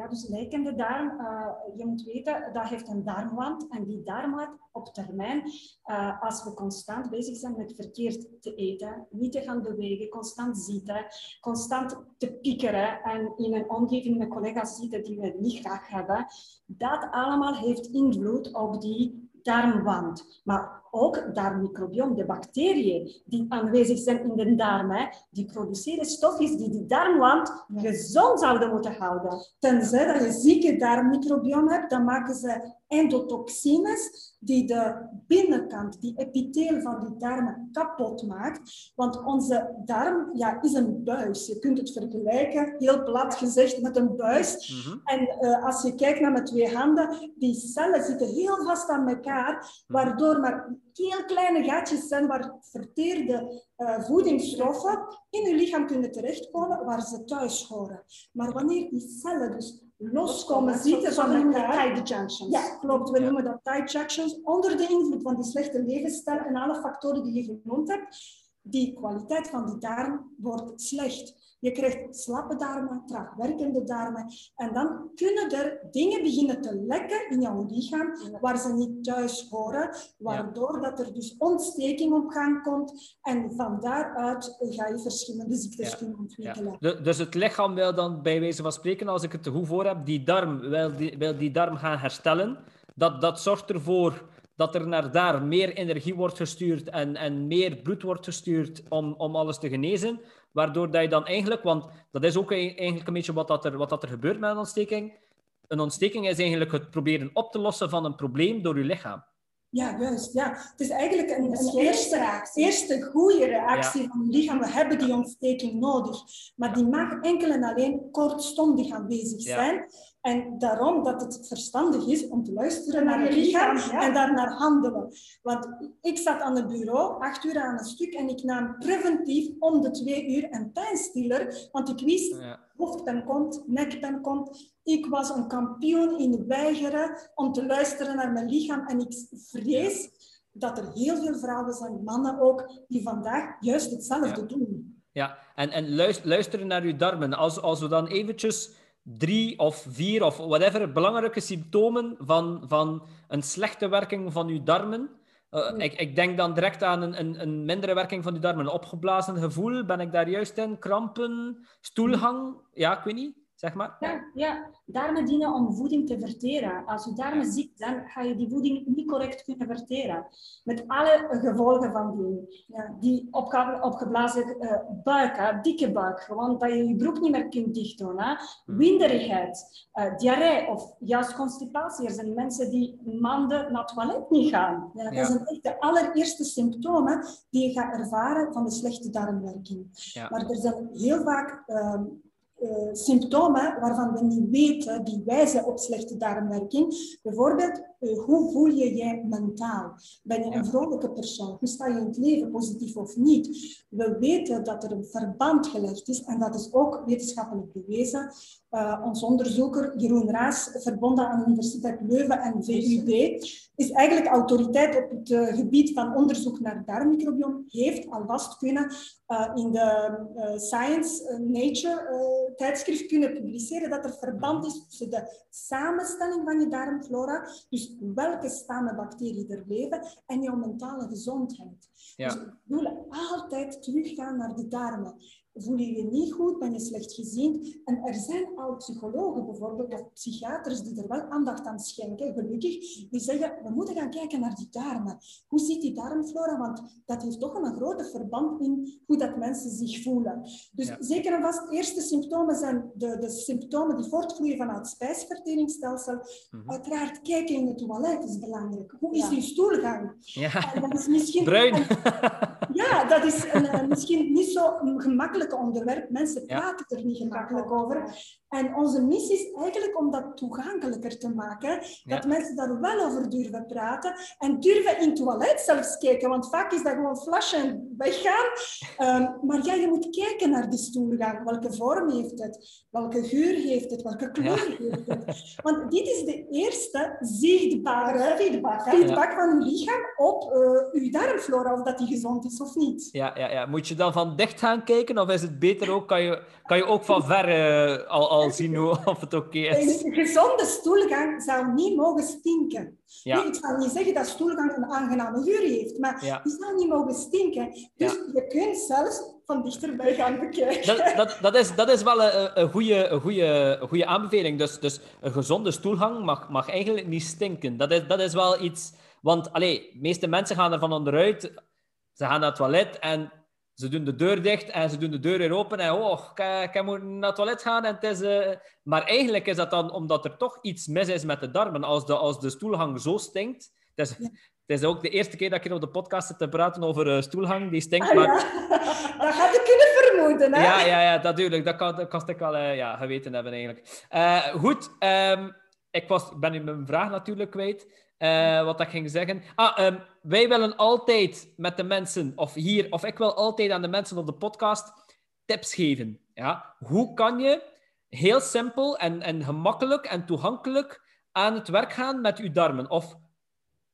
Ja, dus lekkende darm, uh, je moet weten, dat heeft een darmwand. En die darmwand op termijn, uh, als we constant bezig zijn met verkeerd te eten, niet te gaan bewegen, constant zitten, constant te piekeren en in een omgeving met collega's zitten die we niet graag hebben, dat allemaal heeft invloed op die darmwand. Maar ook darmmicrobiom, de bacteriën die aanwezig zijn in de darm, hè, die produceren stofjes die die darmwand gezond zouden moeten houden. Tenzij dat je zieke darmmicrobiom hebt, dan maken ze endotoxines die de binnenkant, die epitheel van die darmen kapot maakt. Want onze darm ja, is een buis. Je kunt het vergelijken, heel plat gezegd, met een buis. Mhm. En uh, als je kijkt naar mijn twee handen, die cellen zitten heel vast aan elkaar, waardoor maar heel kleine gaatjes zijn waar verteerde uh, voedingsstoffen in je lichaam kunnen terechtkomen waar ze thuis horen. Maar wanneer die cellen dus loskomen, zitten van elkaar... Tight junctions. Ja, klopt. We noemen dat tight junctions. Onder de invloed van die slechte levensstijl en alle factoren die je genoemd hebt, die kwaliteit van die darm wordt slecht. Je krijgt slappe darmen, traag werkende darmen. En dan kunnen er dingen beginnen te lekken in jouw lichaam waar ze niet thuis horen. Waardoor dat er dus ontsteking op gang komt. En van daaruit ga je verschillende ziektes kunnen ontwikkelen. Dus het lichaam wil dan bij wijze van spreken, als ik het te goed voor heb, die darm, wil die, wil die darm gaan herstellen. Dat, dat zorgt ervoor dat er naar daar meer energie wordt gestuurd en, en meer bloed wordt gestuurd om, om alles te genezen. Waardoor dat je dan eigenlijk, want dat is ook eigenlijk een beetje wat, dat er, wat dat er gebeurt met een ontsteking. Een ontsteking is eigenlijk het proberen op te lossen van een probleem door je lichaam. Ja, juist. Ja. Het is eigenlijk een, een eerste, eerste goede reactie van het lichaam. We hebben die ontsteking nodig. Maar die mag enkel en alleen kortstondig aanwezig zijn. En daarom dat het verstandig is om te luisteren naar het lichaam en daarnaar handelen. Want ik zat aan het bureau, acht uur aan een stuk, en ik nam preventief om de twee uur een pijnstiller. Want ik wist, ja. hoofdpijn komt, nekpijn komt. Ik was een kampioen in weigeren om te luisteren naar mijn lichaam. En ik vrees dat er heel veel vrouwen zijn, mannen ook, die vandaag juist hetzelfde doen. Ja, en, en luisteren naar uw darmen. Als, als we dan eventjes drie of vier of whatever belangrijke symptomen van, van een slechte werking van uw darmen. Uh, ik, ik, denk dan direct aan een, een, een, mindere werking van uw darmen. Een opgeblazen gevoel, ben ik daar juist in? Krampen, stoelhang? Ja, ik weet niet zeg maar? Ja, ja, darmen dienen om voeding te verteren. Als je darmen ziek zijn, ga je die voeding niet correct kunnen verteren. Met alle gevolgen van die, ja, die opgeblazen uh, buik, dikke buik, gewoon dat je je broek niet meer kunt dicht doen. Hè. Hmm. Winderigheid, uh, diarree of juist constipatie. Er zijn mensen die maanden naar het toilet niet gaan. Ja, dat zijn echt de allereerste symptomen die je gaat ervaren van de slechte darmwerking. Maar er zijn heel vaak... Uh, uh, symptomen waarvan we niet weten, die wijzen op slechte darmwerking. Bijvoorbeeld, uh, hoe voel je je mentaal? Ben je een vrolijke persoon? Hoe sta je in het leven, positief of niet? We weten dat er een verband gelegd is en dat is ook wetenschappelijk bewezen. Uh, ons onderzoeker Jeroen Raas, verbonden aan de Universiteit Leuven en VUB, is eigenlijk autoriteit op het uh, gebied van onderzoek naar darmmicrobiom, heeft alvast kunnen uh, in de Science Nature tijdschrift kunnen publiceren dat er verband is tussen de samenstelling van je darmflora, dus welke stammenbacteriën er leven, en jouw mentale gezondheid. Ja. Dus we willen altijd teruggaan naar de darmen voel je je niet goed, ben je slecht gezien. En er zijn al psychologen bijvoorbeeld, of psychiaters, die er wel aandacht aan schenken, gelukkig, die zeggen, we moeten gaan kijken naar die darmen. Hoe ziet die darmflora? Want dat heeft toch een grote verband in hoe dat mensen zich voelen. Dus zeker en vast, eerste symptomen zijn de, de symptomen die voortvloeien vanuit het spijsverteringsstelsel. Mhm. Uiteraard, kijken in het toilet is belangrijk. Hoe is je stoelgang? Ja. dat is misschien... Bruin. *laughs* ja, dat is een, misschien niet zo gemakkelijk onderwerp. Mensen praten er niet gemakkelijk over. En onze missie is eigenlijk om dat toegankelijker te maken. Dat mensen daar wel over durven praten. En durven in het toilet zelfs kijken. Want vaak is dat gewoon flashen en weggaan. Um, maar ja, je moet kijken naar die stoelgang. Welke vorm heeft het? Welke geur heeft het? Welke kleur heeft het? Want dit is de eerste zichtbare feedback, feedback van je lichaam op uh, je darmflora. Of dat die gezond is of niet. Ja, ja, ja. Moet je dan van dicht gaan kijken? Of is het beter ook? Kan je, kan je ook van ver uh, al al zien *laughs* of het oké is. Een gezonde stoelgang zou niet mogen stinken. Ja. ik zal niet zeggen dat stoelgang een aangename geur heeft, maar ja. die zou niet mogen stinken. Dus je kunt zelfs van dichterbij gaan bekijken. Dat, dat, dat, is, dat is wel een, een, goede, een, goede, een goede aanbeveling. Dus, dus een gezonde stoelgang mag, mag eigenlijk niet stinken. Dat is, dat is wel iets... Want allee, de meeste mensen gaan ervan onderuit. Ze gaan naar het toilet en ze doen de deur dicht en ze doen de deur weer open. En oh, ik, ik moet naar het toilet gaan. En het is, uh... Maar eigenlijk is dat dan omdat er toch iets mis is met de darmen. Als de, als de stoelhang zo stinkt. Het is, het is ook de eerste keer dat ik op de podcast zit te praten over uh, stoelhang die stinkt. Ah, maar... *laughs* Dat had ik kunnen vermoeden. Hè? Ja, ja, ja, natuurlijk. Dat kan, dat kan ik wel uh, ja, geweten hebben eigenlijk. goed, um, ik, was, ben nu mijn vraag natuurlijk kwijt. Wat ik ging zeggen. Ah, um, wij willen altijd met de mensen, of hier, of ik wil altijd aan de mensen op de podcast tips geven. Ja? Hoe kan je heel simpel en, en gemakkelijk en toegankelijk aan het werk gaan met je darmen? Of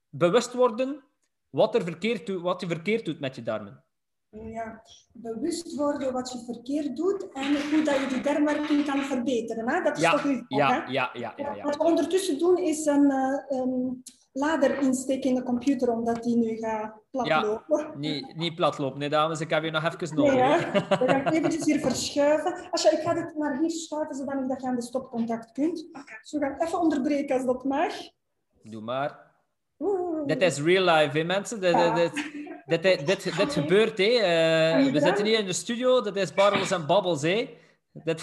bewust worden wat, er verkeerd, wat je verkeerd doet met je darmen. Ja, bewust worden wat je verkeerd doet en hoe dat je die darmwerking kan verbeteren. Hè? Dat is toch uw ja, ja, ja, ja, ja, Wat we ondertussen doen is een, uh, een lader insteken in de computer, omdat die nu gaat platlopen. Ja, niet, niet platlopen, nee dames. Ik heb je nog even nodig. Nee, We gaan eventjes hier verschuiven. Als je, ik ga dit naar hier schuiven, zodat je aan de stopcontact kunt. Dus we gaan even onderbreken als dat mag. Doe maar. Dit is real life, hè, mensen. Dit, dit, dit, dit, dit, gebeurt, hè. Uh, we zitten hier in de studio. Dat is Barrels en Babbels, hè. Dat...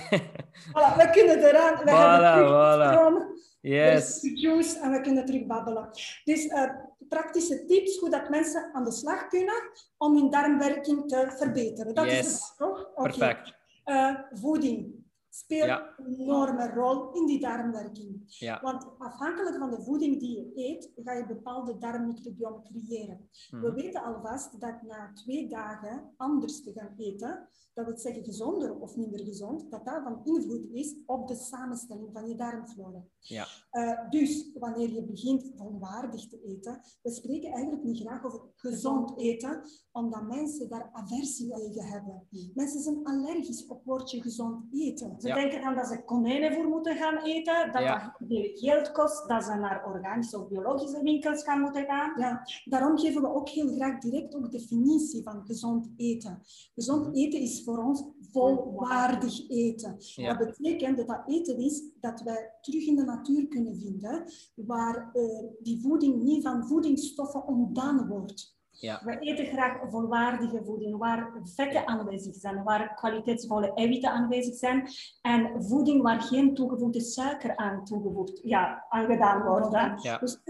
Voilà, we kunnen eraan. We voilà, hebben voilà. Yes. Juice en we kunnen terug babbelen. Dus uh, praktische tips hoe dat mensen aan de slag kunnen om hun darmwerking te verbeteren. Dat yes. is het, toch? Okay. Perfect. Uh, voeding speelt een enorme rol in die darmwerking. Ja. Want afhankelijk van de voeding die je eet, ga je bepaalde darmmicrobiome creëren. We mhm. weten alvast dat na twee dagen anders te gaan eten, dat wil zeggen gezonder of minder gezond, dat dat van invloed is op de samenstelling van je darmflora. Ja. Uh, dus wanneer je begint volwaardig te eten, we spreken eigenlijk niet graag over gezond eten, omdat mensen daar aversie tegen hebben. Mensen zijn allergisch op woordje gezond eten. Ze denken dan dat ze konijnenvoer moeten gaan eten, dat ja. dat geld kost, dat ze naar organische of biologische winkels gaan moeten gaan. Ja. Daarom geven we ook heel graag direct ook definitie van gezond eten. Gezond hmm. eten is voor ons volwaardig eten. Dat betekent dat dat eten is dat wij terug in de natuur kunnen vinden, waar uh, die voeding niet van voedingsstoffen ontdaan wordt. Ja. We eten graag volwaardige voeding, waar vetten aanwezig zijn, waar kwaliteitsvolle eiwitten aanwezig zijn en voeding waar geen toegevoegde suiker aan toegevoegd, ja, aangedaan wordt. Ja. Dus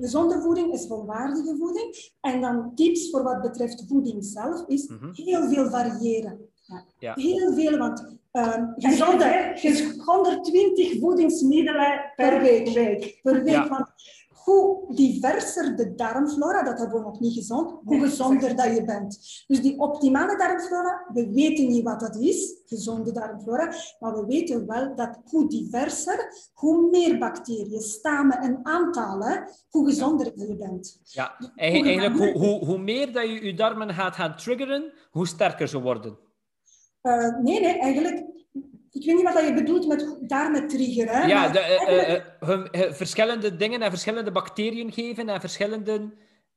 gezonde voeding is volwaardige voeding. En dan tips voor wat betreft voeding zelf is mm -hmm. heel veel variëren. Ja. Heel veel, want uh, gezonde, 120 voedingsmiddelen per week. Per week. Want hoe diverser de darmflora, dat hebben we nog niet gezond, hoe gezonder dat je bent. Dus die optimale darmflora, we weten niet wat dat is, gezonde darmflora, maar we weten wel dat hoe diverser, hoe meer bacteriën, stammen en aantallen, hoe gezonder je bent. Ja, eigenlijk hoe, hoe, hoe meer dat je je darmen gaat gaan triggeren, hoe sterker ze worden. Uh, nee, nee, eigenlijk ik weet niet wat je bedoelt met daarmee triggeren. Ja, de, uh, uh, verschillende dingen en verschillende bacteriën geven en verschillende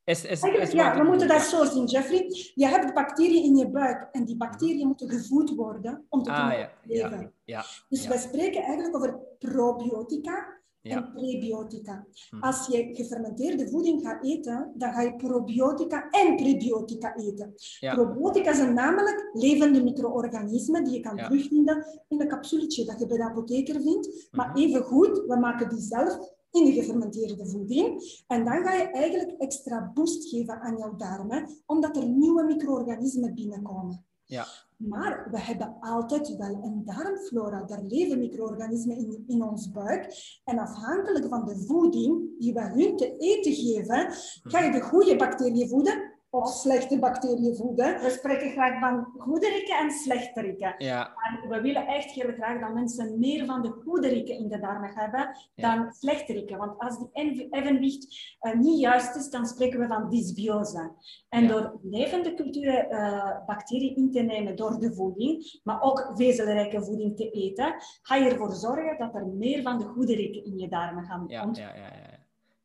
Is, is, is ja, we moeten dat zo zien, Jeffrey. Je hebt bacteriën in je buik en die bacteriën moeten gevoed worden om te ah, kunnen leven. Ja, ja, dus wij spreken eigenlijk over probiotica en prebiotica. Hm. Als je gefermenteerde voeding gaat eten, dan ga je probiotica en prebiotica eten. Probiotica zijn namelijk levende micro-organismen die je kan terugvinden in een capsuletje dat je bij de apotheker vindt. Maar mhm. even goed, we maken die zelf in de gefermenteerde voeding. En dan ga je eigenlijk extra boost geven aan jouw darmen, omdat er nieuwe micro-organismen binnenkomen. Ja. Maar we hebben altijd wel een darmflora. Daar leven micro-organismen in, in ons buik. En afhankelijk van de voeding die we hun te eten geven, ga je de goede bacteriën voeden of slechte bacteriën voeden. We spreken graag van goede rikken en slechte rikken. Ja. En we willen echt heel graag dat mensen meer van de goede rikken in de darmen hebben dan slechte rikken. Want als die evenwicht uh, niet juist is, dan spreken we van dysbiose. En door levende culturen uh, bacteriën in te nemen door de voeding, maar ook vezelrijke voeding te eten, ga je ervoor zorgen dat er meer van de goede rikken in je darmen gaan ja,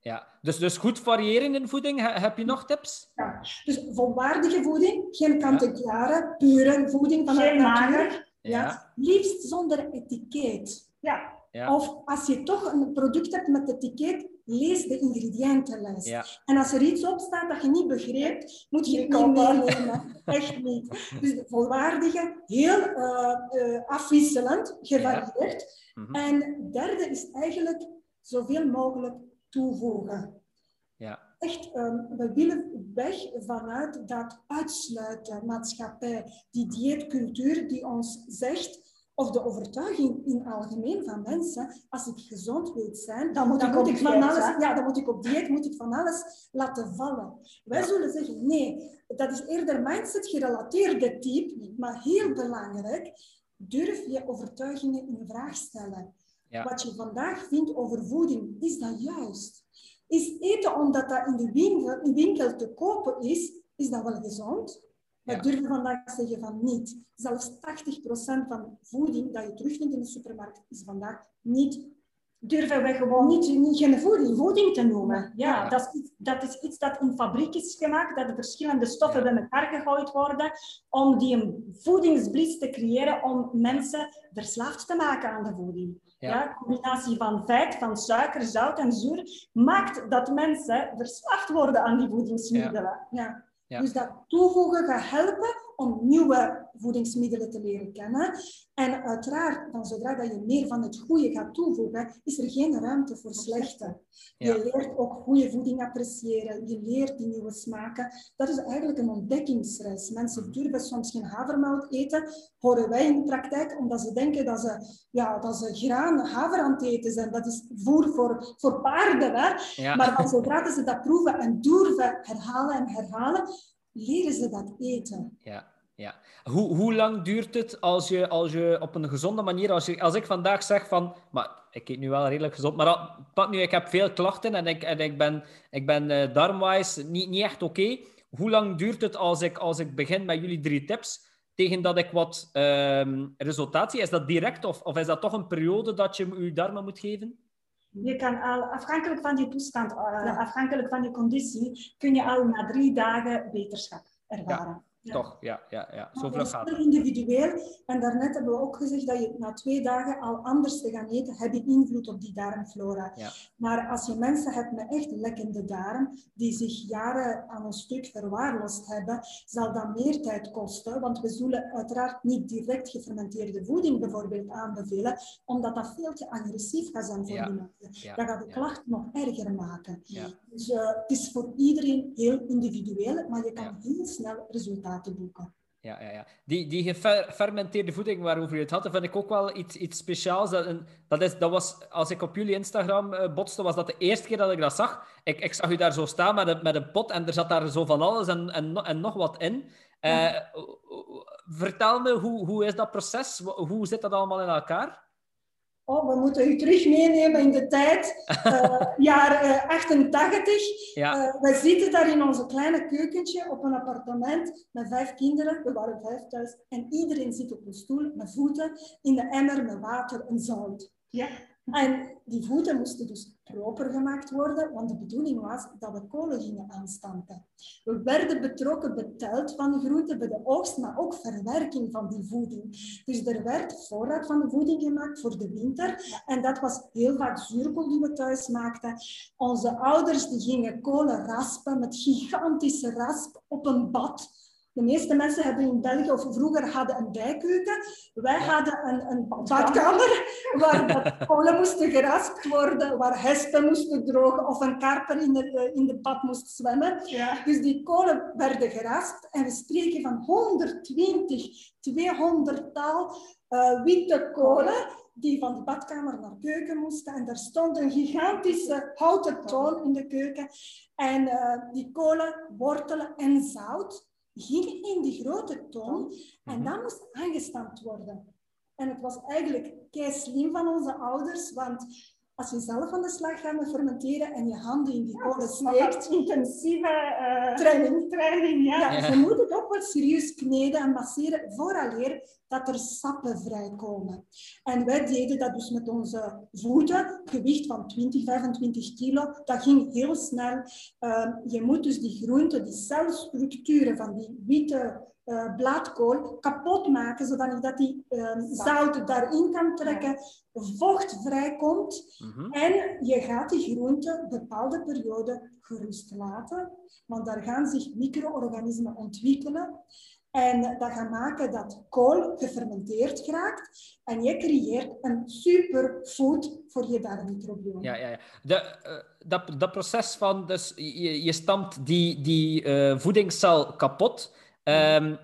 ja, dus, dus goed variëren in voeding. Heb je nog tips? Ja, dus volwaardige voeding, geen kant-en-klare, pure voeding van geen mager. Ja. Liefst zonder etiket. Ja. ja. Of als je toch een product hebt met etiket, lees de ingrediëntenlijst. Ja. En als er iets op staat dat je niet begrijpt, moet je het niet meenemen. *laughs* Echt niet. Dus volwaardige, heel uh, uh, afwisselend, gevarieerd. Ja. Mm -hmm. En derde is eigenlijk zoveel mogelijk toevoegen. Ja. Echt, um, we willen weg vanuit dat uitsluiten maatschappij, die dieetcultuur die ons zegt, of de overtuiging in algemeen van mensen, als ik gezond wil zijn, dan moet, ik, moet ik, van alles, ja, dan moet ik op dieet, moet ik van alles laten vallen. Wij zullen zeggen, nee, dat is eerder mindset gerelateerde type, maar heel belangrijk, durf je overtuigingen in vraag stellen. Wat je vandaag vindt over voeding, is dat juist? Is eten omdat dat in de winkel, in winkel te kopen is, is dat wel gezond? We ja. durven vandaag zeggen van niet. Zelfs 80% van voeding dat je terugvindt in de supermarkt is vandaag niet durven we gewoon niet, niet geen voeding, voeding te noemen. Ja, Dat, is iets, dat is iets dat in fabriek is gemaakt, dat de verschillende stoffen bij elkaar gegooid worden om die een voedingsblitz te creëren om mensen verslaafd te maken aan de voeding. Ja. combinatie van vet, van suiker, zout en zuur maakt dat mensen verslaafd worden aan die voedingsmiddelen. Ja. Dus dat toevoegen gaat helpen om nieuwe voedingsmiddelen te leren kennen. En uiteraard, dan zodra dat je meer van het goede gaat toevoegen, is er geen ruimte voor slechte. Je leert ook goede voeding appreciëren, je leert die nieuwe smaken. Dat is eigenlijk een ontdekkingsreis. Mensen durven soms geen havermout eten, horen wij in de praktijk, omdat ze denken dat ze, ja, dat ze graan haver aan het eten zijn. Dat is voer voor, voor paarden. Hè? Maar zodra ze dat proeven en durven herhalen en herhalen, leren ze dat eten. Ja. Ja. Hoe, hoe lang duurt het als je, als je op een gezonde manier, als, je, als ik vandaag zeg van, maar ik eet nu wel redelijk gezond, maar pak nu, ik heb veel klachten en ik, en ik ben, ik ben uh, darmwise niet, niet echt oké. Hoe lang duurt het als ik, als ik begin met jullie drie tips, tegen dat ik wat um, resultaat zie? Is dat direct of, of is dat toch een periode dat je je darmen moet geven? Je kan al, afhankelijk van je toestand, uh, afhankelijk van je conditie, kun je al na drie dagen beterschap ervaren. Toch, ja, ja, ja. Zo vlug gaat het. individueel. En daarnet hebben we ook gezegd dat je na twee dagen al anders te gaan eten, heb je invloed op die darmflora. Ja. Maar als je mensen hebt met echt lekkende darm, die zich jaren aan een stuk verwaarloosd hebben, zal dat meer tijd kosten. Want we zullen uiteraard niet direct gefermenteerde voeding bijvoorbeeld aanbevelen, omdat dat veel te agressief gaat zijn voor die mensen. Dat gaat de klacht nog erger maken. Dus uh, het is voor iedereen heel individueel, maar je kan heel snel resultaten boeken. Ja, ja, ja. Die, die gefermenteerde voeding waarover je het had, vind ik ook wel iets, iets speciaals. Dat, dat, is, dat was, als ik op jullie Instagram uh, botste, was dat de eerste keer dat ik dat zag. Ik, ik zag u daar zo staan met een, met een pot en er zat daar zo van alles en, en, en nog wat in. Uh, vertel me, hoe, hoe is dat proces? Hoe zit dat allemaal in elkaar? Oh, we moeten u terug meenemen in de tijd, uh, jaar uh, 88. Ja. Uh, wij zitten daar in onze kleine keukentje op een appartement met vijf kinderen. We waren vijf thuis. En iedereen zit op een stoel met voeten in de emmer met water en zout. Ja. En die voeten moesten dus proper gemaakt worden, want de bedoeling was dat we kolen gingen aanstampen. We werden betrokken, beteld van de groenten bij de oogst, maar ook verwerking van die voeding. Dus er werd voorraad van de voeding gemaakt voor de winter. En dat was heel vaak zuurkool die we thuis maakten. Onze ouders die gingen kolen raspen met gigantische rasp op een bad. De meeste mensen hebben in België of vroeger hadden een bijkeuken. Wij hadden een, een badkamer *laughs* waar de kolen moesten geraspt worden, waar hespen moesten drogen of een karper in de, eh, in de bad moest zwemmen. Ja. Dus die kolen werden geraspt en we spreken van 120, 200 taal uh, witte kolen die van de badkamer naar de keuken moesten. En daar stond een gigantische houten toon in de keuken. En uh, die kolen, wortelen en zout ging in die grote ton en mhm. dat moest aangestampt worden. En het was eigenlijk kei slim van onze ouders, want als je zelf aan de slag gaat met fermenteren en je handen in die kolen steekt... intensieve uh, training. training ja. Ja, Je moet het ook wel serieus kneden en masseren vooraleer dat er sappen vrijkomen. En wij deden dat dus met onze voeten, gewicht van 20, 25 kilo. Dat ging heel snel. Uh, je moet dus die groenten, die celstructuren van die witte uh, blaadkool kapot maken, zodat dat die uh, zout daarin kan trekken, vocht vrijkomt mm en je gaat die groenten bepaalde periode gerust laten, want daar gaan zich micro-organismen ontwikkelen. En dat gaat maken dat kool gefermenteerd geraakt. En je creëert een superfood voor je darmmicrobiome. Ja, ja, ja. De, uh, dat, dat proces van, dus je, je stampt die, die uh, voedingscel kapot. Um,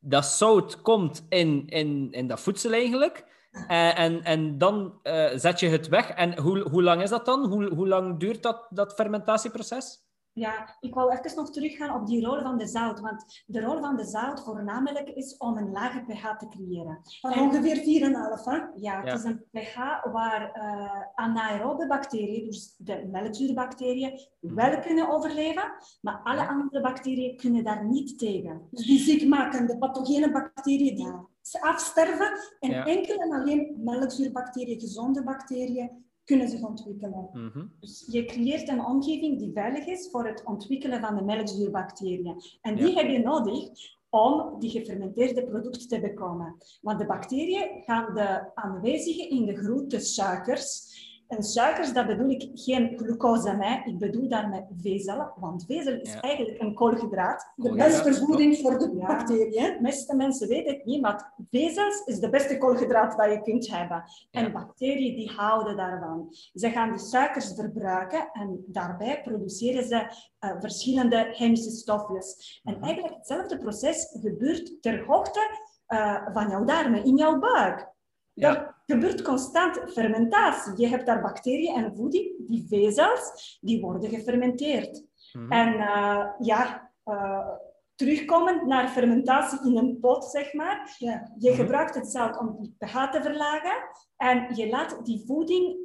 dat zout komt in, in, in dat voedsel eigenlijk. Uh, en, en dan uh, zet je het weg. En hoe, hoe lang is dat dan? Hoe, hoe lang duurt dat, dat fermentatieproces? Ja, ik wou even nog teruggaan op die rol van de zout. Want de rol van de zout voornamelijk is om een lage pH te creëren. Van ongeveer 4,5, hè? Ja, het is een pH waar uh, anaerobe bacteriën, dus de melkzuurbacteriën, mhm. wel kunnen overleven, maar alle andere bacteriën kunnen daar niet tegen. Dus die ziekmakende pathogene bacteriën die afsterven en enkel en alleen melkzuurbacteriën, gezonde bacteriën, kunnen zich ontwikkelen. Mhm. Dus je creëert een omgeving die veilig is voor het ontwikkelen van de melkzuurbacteriën. En die heb je nodig om die gefermenteerde producten te bekomen. Want de bacteriën gaan de aanwezige in de groente suikers en suikers, dat bedoel ik geen glucose mee. Ik bedoel daarmee vezel, want vezel is eigenlijk een koolhydraat. De beste voeding voor de bacteriën. De meeste mensen weten het niet, maar vezels is de beste koolhydraat dat je kunt hebben. En bacteriën die houden daarvan. Ze gaan die suikers verbruiken en daarbij produceren ze uh, verschillende chemische stofjes. En mhm. eigenlijk hetzelfde proces gebeurt ter hoogte uh, van jouw darmen, in jouw buik. Ja gebeurt constant fermentatie. Je hebt daar bacteriën en voeding, die vezels, die worden gefermenteerd. Mhm. En uh, ja, uh, terugkomend naar fermentatie in een pot, zeg maar. Ja. Je mhm. gebruikt het zout om die pH te verlagen en je laat die voeding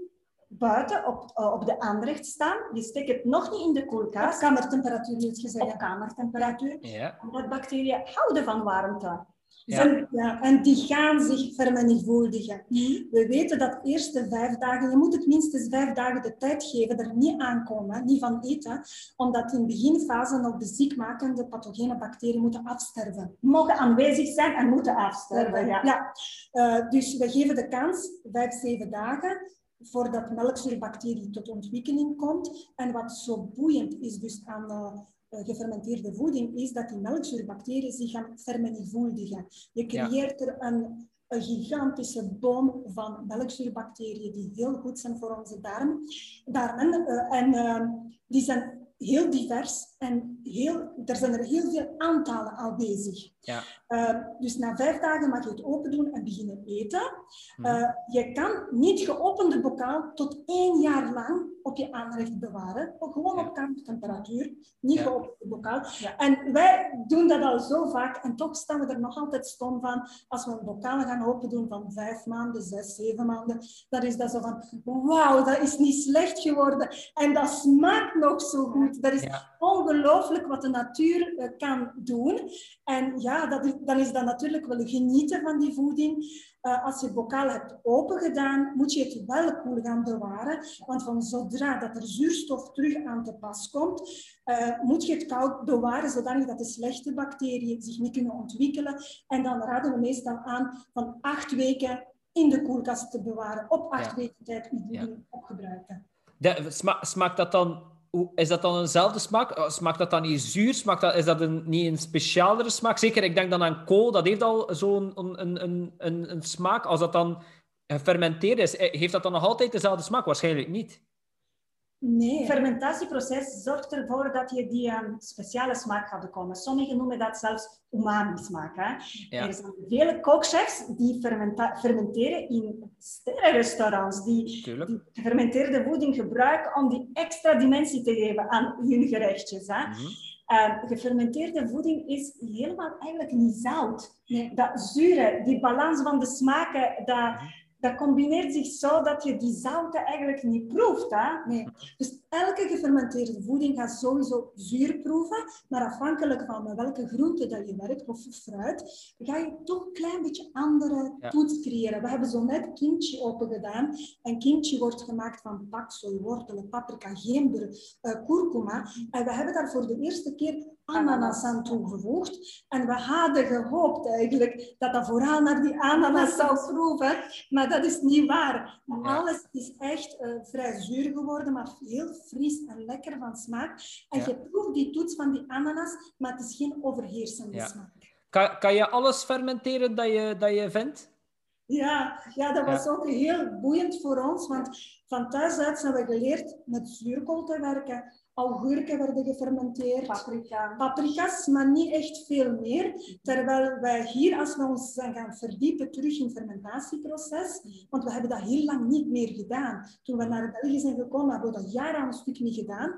buiten op, uh, op de aanrecht staan. Je steekt het nog niet in de koelkast. Op kamertemperatuur, moet je zeggen. Op kamertemperatuur. Ja. Omdat bacteriën houden van warmte. Ja. ja. en die gaan zich vermenigvuldigen. Mm. We weten dat de eerste vijf dagen, je moet het minstens vijf dagen de tijd geven, er niet aankomen, niet van eten, omdat in beginfase nog de ziekmakende pathogene bacteriën moeten afsterven. Mogen aanwezig zijn en moeten afsterven. Ja. ja. Uh, dus we geven de kans, vijf, zeven dagen, voordat melkzuurbacterie tot ontwikkeling komt. En wat zo boeiend is dus aan... Uh, eh, gefermenteerde voeding is dat die melkzuurbacteriën zich gaan vermenigvuldigen. Je creëert er een, een gigantische boom van melkzuurbacteriën die heel goed zijn voor onze darm, darmen. Uh, en uh, die zijn heel divers en heel, er zijn er heel veel aantallen al bezig. Ja. Uh, dus na vijf dagen mag je het open doen en beginnen eten. Uh, je kan niet geopende bokaal tot één jaar lang op je aanrecht bewaren. Gewoon op kamertemperatuur, niet ja. geopende bokaal. En wij doen dat al zo vaak en toch staan we er nog altijd stom van als we een bokaal gaan open doen van vijf maanden, zes, zeven maanden. Dan is dat zo van, wauw, dat is niet slecht geworden. En dat smaakt nog zo goed. Dat is ongelooflijk ongelooflijk wat de natuur uh, kan doen. En ja, dat is, dan is dat natuurlijk wel genieten van die voeding. Uh, als je het bokaal hebt opengedaan, moet je het wel koel gaan bewaren. Want van zodra dat er zuurstof terug aan te pas komt, uh, moet je het koud bewaren, zodanig dat de slechte bacteriën zich niet kunnen ontwikkelen. En dan raden we meestal aan van acht weken in de koelkast te bewaren. Op acht ja. weken tijd uw voeding ja. opgebruiken. De, sma smaakt dat dan is dat dan eenzelfde smaak? Oh, smaakt dat dan niet zuur? Dat, is dat een, niet een speciaalere smaak? Zeker, ik denk dan aan kool, dat heeft al zo'n een, een, een, een, smaak. Als dat dan gefermenteerd is, eh, heeft dat dan nog altijd dezelfde smaak? Waarschijnlijk niet. Nee. Het fermentatieproces zorgt ervoor dat je die um, speciale smaak gaat bekomen. Sommigen noemen dat zelfs umami-smaak. Ja. Er zijn vele kookchefs die fermenteren in sterrenrestaurants, die, die gefermenteerde voeding gebruiken om die extra dimensie te geven aan hun gerechtjes. Hè. Mm -hmm. Uh, gefermenteerde voeding is helemaal eigenlijk niet zout. Nee. Dat zure, die balans van de smaken, dat, mhm dat combineert zich zo dat je die zouten eigenlijk niet proeft. Hè? Nee. Dus elke gefermenteerde voeding gaat sowieso zuur proeven, maar afhankelijk van welke groente dat je werkt, of fruit, ga je toch een klein beetje andere ja. toets creëren. We hebben zo net kimchi open gedaan. En kimchi wordt gemaakt van paksoi, wortelen, paprika, gember, uh, kurkuma. En we hebben daar voor de eerste keer ananas aan toegevoegd. En we hadden gehoopt eigenlijk dat dat vooral naar die ananas zou proeven, maar dat is niet waar. Alles is echt uh, vrij zuur geworden, maar heel fris en lekker van smaak. En je proeft die toets van die ananas, maar het is geen overheersende ja. smaak. Kan, kan je alles fermenteren dat je, dat je vindt? Ja, ja, dat was ook heel boeiend voor ons, want van thuis uit zijn we geleerd met zuurkool te werken. Augurken werden gefermenteerd, Paprika. paprika's, maar niet echt veel meer. Terwijl wij hier, als we ons zijn gaan verdiepen terug in het fermentatieproces, want we hebben dat heel lang niet meer gedaan. Toen we naar België zijn gekomen, hebben we dat jaren aan een stuk niet gedaan.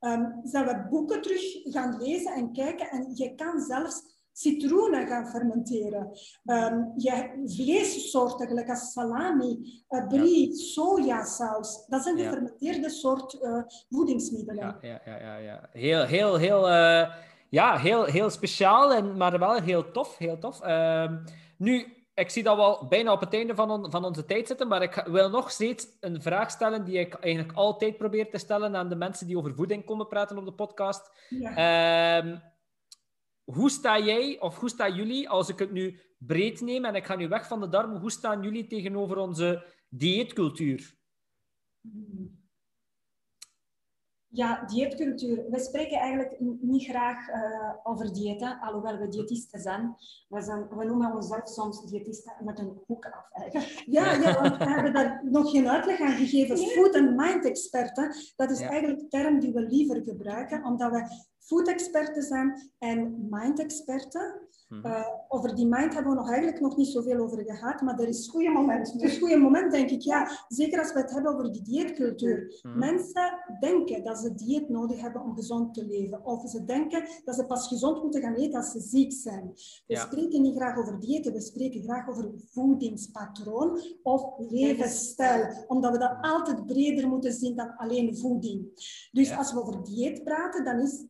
Um, zijn we boeken terug gaan lezen en kijken en je kan zelfs citroenen gaan fermenteren. Um, je hebt vleessoorten, gelijk als salami, uh, brie, ja. sojasaus. Dat zijn gefermenteerde soort uh, voedingsmiddelen. Ja, ja, ja, ja, ja. Heel, heel, heel, uh, ja, heel, heel speciaal, en, maar wel heel tof. Heel tof. Ehm, nu, ik zie dat we al bijna op het einde van, on, van onze tijd zitten, maar ik wil nog steeds een vraag stellen die ik eigenlijk altijd probeer te stellen aan de mensen die over voeding komen praten op de podcast. Ja. Um, hoe sta jij, of hoe staan jullie, als ik het nu breed neem en ik ga nu weg van de darmen, hoe staan jullie tegenover onze dieetcultuur? Ja, dieetcultuur. We spreken eigenlijk niet graag uh, over diëten, alhoewel we diëtisten zijn. We, zijn. we noemen onszelf soms diëtisten met een hoek af. Eigenlijk. *laughs* Ja, ja, want we hebben daar nog geen uitleg aan gegeven. Food and mind experten, dat is ja. eigenlijk de term die we liever gebruiken, omdat we food-experten zijn en mind-experten. Mm -hmm. uh, over die mind hebben we nog eigenlijk nog niet zoveel over gehad, maar er is een goede moment. Er is een goede moment, denk ik, ja. Zeker als we het hebben over die dieetcultuur. Mm -hmm. Mensen denken dat ze dieet nodig hebben om gezond te leven. Of ze denken dat ze pas gezond moeten gaan eten als ze ziek zijn. We ja. spreken niet graag over diëten, we spreken graag over voedingspatroon of levensstijl. Omdat we dat altijd breder moeten zien dan alleen voeding. Dus ja. als we over dieet praten, dan is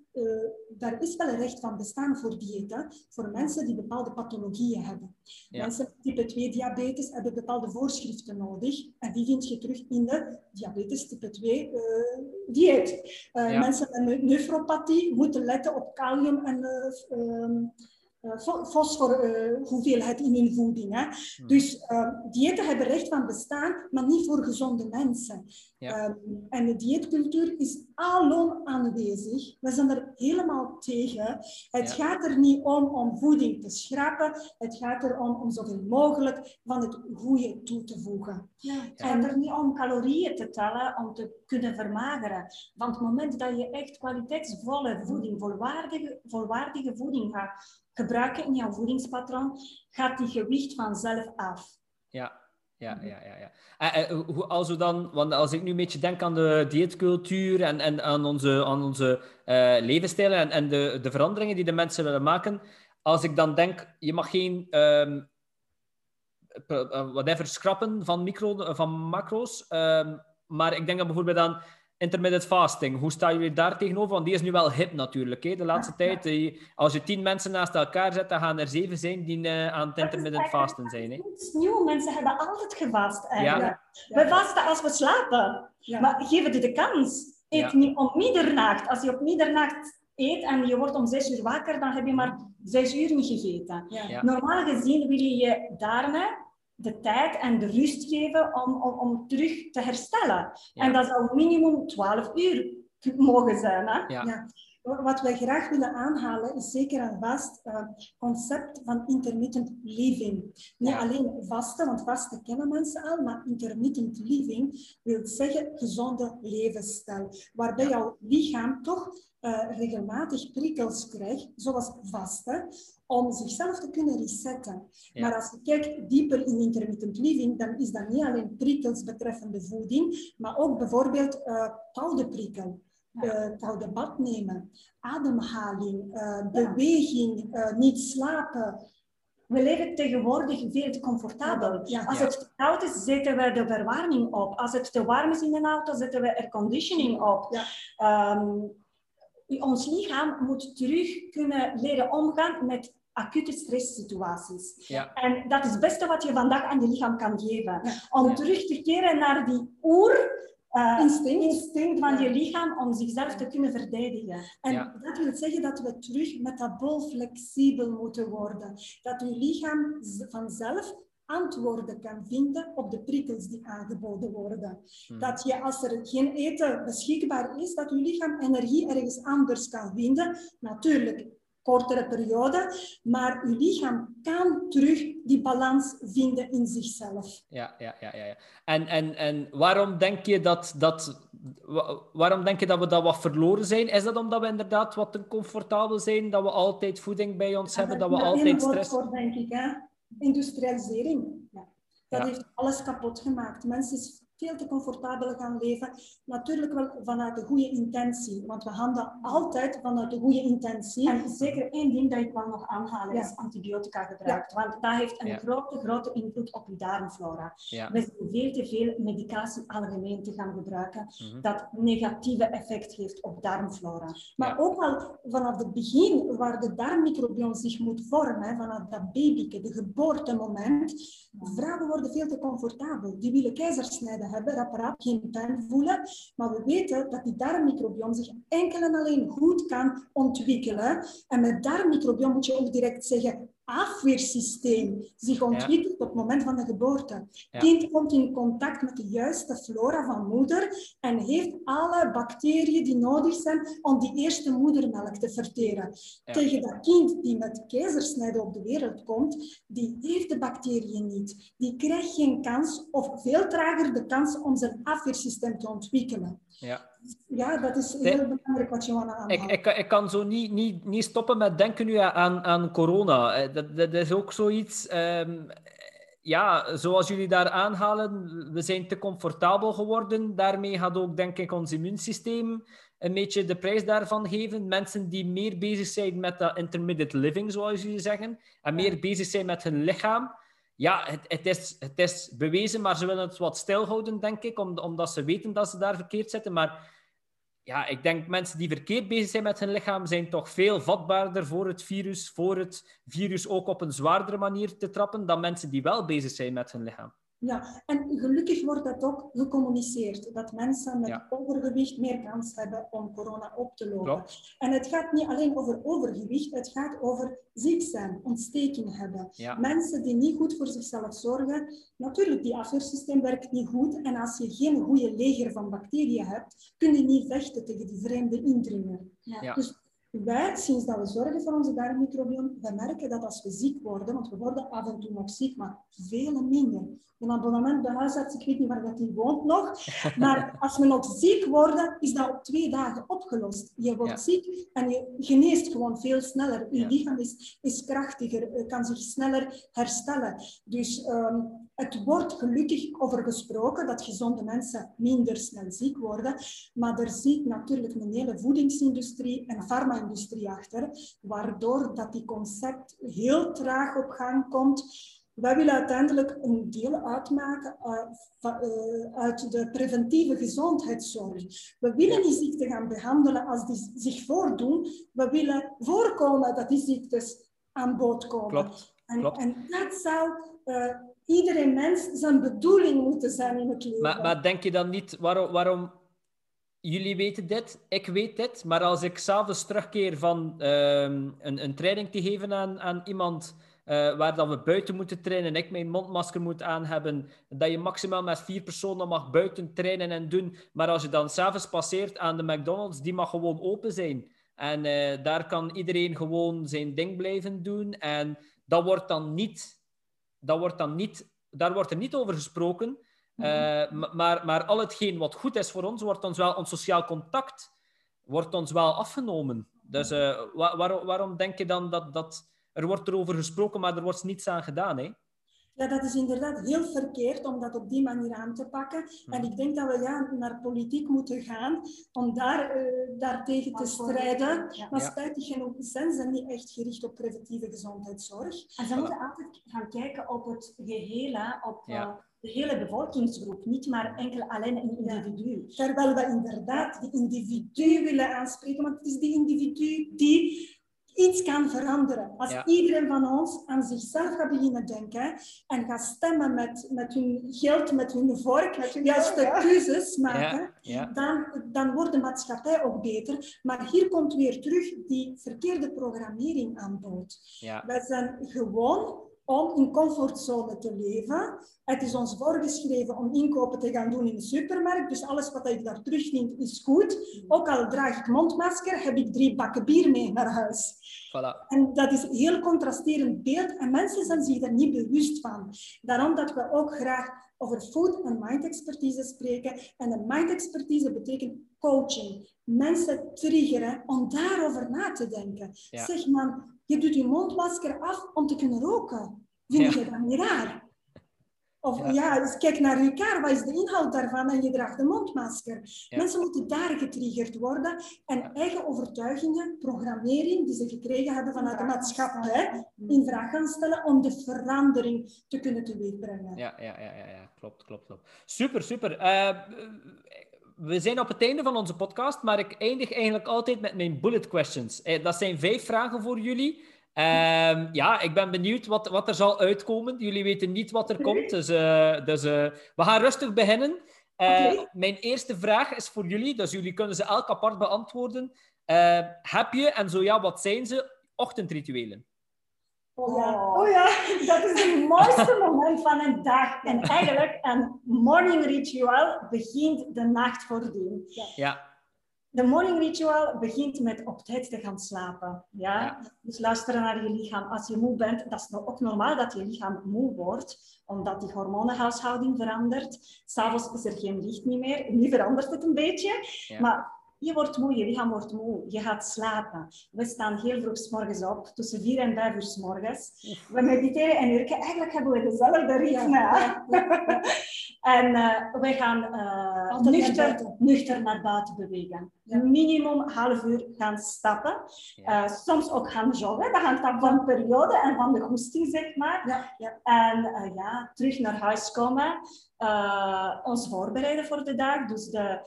daar is wel een recht van bestaan voor diëten, voor mensen die bepaalde pathologieën hebben. Ja. Mensen met type 2 diabetes hebben bepaalde voorschriften nodig en die vind je terug in de diabetes type 2 uh, dieet. Uh, ja. Mensen met nefropathie moeten letten op kalium en um, fosfor uh, hoeveelheid in hun voeding. Hè. Hmm. Dus uh, diëten hebben recht van bestaan, maar niet voor gezonde mensen. Ja. Um, en de dieetcultuur is alom aanwezig. We zijn er helemaal tegen. Het ja. gaat er niet om om voeding te schrappen. Het gaat erom om zoveel mogelijk van het goede toe te voegen. Ja, het gaat er niet om calorieën te tellen om te kunnen vermageren. Want het moment dat je echt kwaliteitsvolle voeding, volwaardige, volwaardige voeding gaat gebruiken in jouw voedingspatroon, gaat die gewicht vanzelf af. Ja, ja, ja, ja. ja. En, en, als we dan, want als ik nu een beetje denk aan de dieetcultuur en, en aan onze, aan onze uh, levensstijlen en, en de, de veranderingen die de mensen willen maken, als ik dan denk, je mag geen um, whatever schrappen van, micro, van macro's, um, maar ik denk dan bijvoorbeeld aan intermittent fasting. Hoe staan jullie daar tegenover? Want die is nu wel hip natuurlijk. Hè? De laatste tijd, eh, als je tien mensen naast elkaar zet, dan gaan er zeven zijn die uh, aan het intermittent fasten zijn. Hè? nieuw. Mensen hebben altijd gevast eigenlijk. Ja. We vasten als we slapen. Maar geef het de kans. Eet niet om middernacht. Als je op middernacht eet en je wordt om zes uur wakker, dan heb je maar zes uur niet gegeten. Normaal gezien wil je je daarmee de tijd en de rust geven om, om, om terug te herstellen. En dat zou minimum 12 uur mogen zijn. Hè? Ja. Wat wij graag willen aanhalen is zeker een vast uh, concept van intermittent living. Niet alleen vasten, want vasten kennen mensen al, maar intermittent living wil zeggen gezonde levensstijl. Waarbij jouw lichaam toch uh, regelmatig prikkels krijgt, zoals vasten, om zichzelf te kunnen resetten. Maar als je kijkt dieper in intermittent living, dan is dat niet alleen prikkels betreffende voeding, maar ook bijvoorbeeld uh, koude prikkel. Uh, koude bad nemen, ademhaling, uh, beweging, uh, niet slapen. We leven tegenwoordig veel te comfortabel. Ja. Als het te koud is, zetten we de verwarming op. Als het te warm is in de auto, zetten we airconditioning op. Ja. Um, ons lichaam moet terug kunnen leren omgaan met acute stresssituaties. Ja. En dat is het beste wat je vandaag aan je lichaam kan geven. Om terug te keren naar die oer... Uh, instinct. instinct van je lichaam om zichzelf te kunnen verdedigen. En dat wil zeggen dat we terug metabol flexibel moeten worden. Dat je lichaam vanzelf antwoorden kan vinden op de prikkels die aangeboden worden. Hmm. Dat je, als er geen eten beschikbaar is, dat je lichaam energie ergens anders kan vinden. Natuurlijk, kortere periode, maar uw lichaam kan terug die balans vinden in zichzelf. Ja, ja, ja. ja. En, en, en waarom denk je dat, dat waarom denk je dat we dat wat verloren zijn? Is dat omdat we inderdaad wat te comfortabel zijn, dat we altijd voeding bij ons hebben, dat we altijd stress... Voor, denk ik, hè? Industrialisering. Ja. Dat heeft alles kapot gemaakt. Mensen veel te comfortabel gaan leven. Natuurlijk wel vanuit de goede intentie, want we handelen altijd vanuit de goede intentie. En zeker één ding dat ik wel nog aanhalen is antibiotica gebruik. Want dat heeft een grote, grote invloed op je darmflora. We zijn veel te veel medicatie algemeen te gaan gebruiken, mhm. dat negatieve effect heeft op darmflora. Maar ook al vanaf het begin, waar de darmmicrobiom zich moet vormen, vanaf dat babyke, de geboortemoment, vrouwen worden veel te comfortabel. Die willen keizersnijden hebben, apparaat geen pijn voelen. Maar we weten dat die darmmicrobiom zich enkel en alleen goed kan ontwikkelen. En met darmmicrobiom moet je ook direct zeggen, afweersysteem zich ontwikkelt op het moment van de geboorte. Het kind komt in contact met de juiste flora van moeder en heeft alle bacteriën die nodig zijn om die eerste moedermelk te verteren. Tegen dat kind die met keizersnede op de wereld komt, die heeft de bacteriën niet. Die krijgt geen kans of veel trager de kans om zijn afweersysteem te ontwikkelen. Ja. Ja, dat is heel belangrijk wat je aan ik, ik, ik kan zo niet, niet, niet stoppen met denken nu aan, aan corona. Eh, dat, dat is ook zoiets... Um, ja, zoals jullie daar aanhalen, we zijn te comfortabel geworden. Daarmee gaat ook, denk ik, ons immuunsysteem een beetje de prijs daarvan geven. Mensen die meer bezig zijn met dat intermittent living, zoals jullie zeggen, en meer bezig zijn met hun lichaam. Ja, het, het, is, het is bewezen, maar ze willen het wat stilhouden, denk ik, omdat ze weten dat ze daar verkeerd zitten. Maar ja, ik denk mensen die verkeerd bezig zijn met hun lichaam, zijn toch veel vatbaarder voor het virus, voor het virus ook op een zwaardere manier te trappen, dan mensen die wel bezig zijn met hun lichaam. Ja, en gelukkig wordt dat ook gecommuniceerd, dat mensen met overgewicht meer kans hebben om corona op te lopen. En het gaat niet alleen over overgewicht, het gaat over ziek zijn, ontsteking hebben. Mensen die niet goed voor zichzelf zorgen, natuurlijk, die afweersysteem werkt niet goed. En als je geen goede leger van bacteriën hebt, kun je niet vechten tegen die vreemde indringer. Ja. Dus wij, sinds dat we zorgen voor onze darmmicrobiom, we merken dat als we ziek worden, want we worden af en toe nog ziek, maar veel minder. Een abonnement bij huisarts, ik weet niet waar dat die woont nog, *laughs* maar als we nog ziek worden, is dat op twee dagen opgelost. Je wordt ziek en je geneest gewoon veel sneller. Je lichaam is, is krachtiger, kan zich sneller herstellen. Dus um, het wordt gelukkig over gesproken dat gezonde mensen minder snel ziek worden, maar er zit natuurlijk een hele voedingsindustrie en farma-industrie achter, waardoor dat die concept heel traag op gang komt. wij willen uiteindelijk een deel uitmaken uh, uit de preventieve gezondheidszorg. We willen die ziekten gaan behandelen als die zich voordoen. We willen voorkomen dat die ziektes aan bod komen. Klopt. En, dat zou uh, iedere mens zijn bedoeling moeten zijn in het leven. Maar, denk je dan niet, waarom, waarom jullie weten dit, ik weet dit, maar als ik s'avonds terugkeer van uh, een, een training te geven aan, aan iemand uh, waar dat we buiten moeten trainen en ik mijn mondmasker moet aan hebben, dat je maximaal met vier personen mag buiten trainen en doen, maar als je dan s'avonds passeert aan de McDonald's, die mag gewoon open zijn. En uh, daar kan iedereen gewoon zijn ding blijven doen en dat wordt dan niet, dat wordt dan niet daar wordt er niet over gesproken. Uh, maar, maar al hetgeen wat goed is voor ons, wordt ons wel, ons sociaal contact wordt ons wel afgenomen. Dus uh, waar, waar, waarom denk je dan dat, dat er wordt erover gesproken, maar er wordt niets aan gedaan? Hè? Ja, dat is inderdaad heel verkeerd om dat op die manier aan te pakken. En ik denk dat we ja, naar politiek moeten gaan om daar, uh, daartegen te strijden. Ja. Maar spijtig genoeg zijn ze niet echt gericht op preventieve gezondheidszorg. En ze moeten altijd gaan kijken op het gehele, op ja. de hele bevolkingsgroep, niet maar enkel alleen een individu. Ja. Terwijl we inderdaad die individu willen aanspreken, want het is die individu die iets kan veranderen. Als ja. iedereen van ons aan zichzelf gaat beginnen denken en gaat stemmen met, met hun geld, met hun vork, met hun juiste ja. keuzes maken, ja. Dan, dan wordt de maatschappij ook beter. Maar hier komt weer terug die verkeerde programmering aan bod. Wij zijn gewoon om in comfortzone te leven. Het is ons voorgeschreven om inkopen te gaan doen in de supermarkt. Dus alles wat ik daar terugvind is goed. Ook al draag ik mondmasker, heb ik drie bakken bier mee naar huis. Voilà. En dat is een heel contrasterend beeld. En mensen zijn zich daar niet bewust van. Daarom dat we ook graag over food en mind expertise spreken. En de mind expertise betekent coaching. Mensen triggeren om daarover na te denken. Ja. Zeg man, je doet je mondmasker af om te kunnen roken. Vind ja. je dat niet raar? Of ja, ja dus kijk naar je kaar, wat is de inhoud daarvan? En je draagt de mondmasker. Ja. Mensen moeten daar getriggerd worden en eigen overtuigingen, programmering die ze gekregen hebben vanuit de maatschappij, in vraag gaan stellen om de verandering te kunnen teweegbrengen. Ja, ja, ja, ja, ja. klopt, klopt, klopt. Super, super. Uh, we zijn op het einde van onze podcast, maar ik eindig eigenlijk altijd met mijn bullet questions. Dat zijn vijf vragen voor jullie. Um, ja, ik ben benieuwd wat, wat er zal uitkomen. Jullie weten niet wat er komt, dus, uh, dus uh, we gaan rustig beginnen. Uh, okay. Mijn eerste vraag is voor jullie, dus jullie kunnen ze elk apart beantwoorden. heb je, en zo ja, wat zijn ze, ochtendrituelen? Oh ja. oh ja, dat is het *laughs* mooiste moment van een dag. En eigenlijk, een morning ritual begint de nacht voordien. Ja. ja. De morning ritual begint met op tijd te gaan slapen. Ja? ja? Dus luisteren naar je lichaam. Als je moe bent, dat is ook normaal dat je lichaam moe wordt, omdat die hormonenhuishouding verandert. S'avonds is er geen licht niet meer. Nu verandert het een beetje. Ja. Maar je wordt moe, je lichaam wordt moe, je gaat slapen. We staan heel vroeg s morgens op, tussen vier en vijf uur s morgens. We mediteren en werken. Eigenlijk hebben we dezelfde ritme. Ja, ja, *laughs* en uh, we gaan uh, nuchter, naar nuchter naar buiten bewegen. Minimum half uur gaan stappen. Uh, soms ook gaan joggen. Dat hangt af van de periode en van de goesting, zeg maar. En ja, terug naar huis komen. Uh, ons voorbereiden voor de dag. Dus de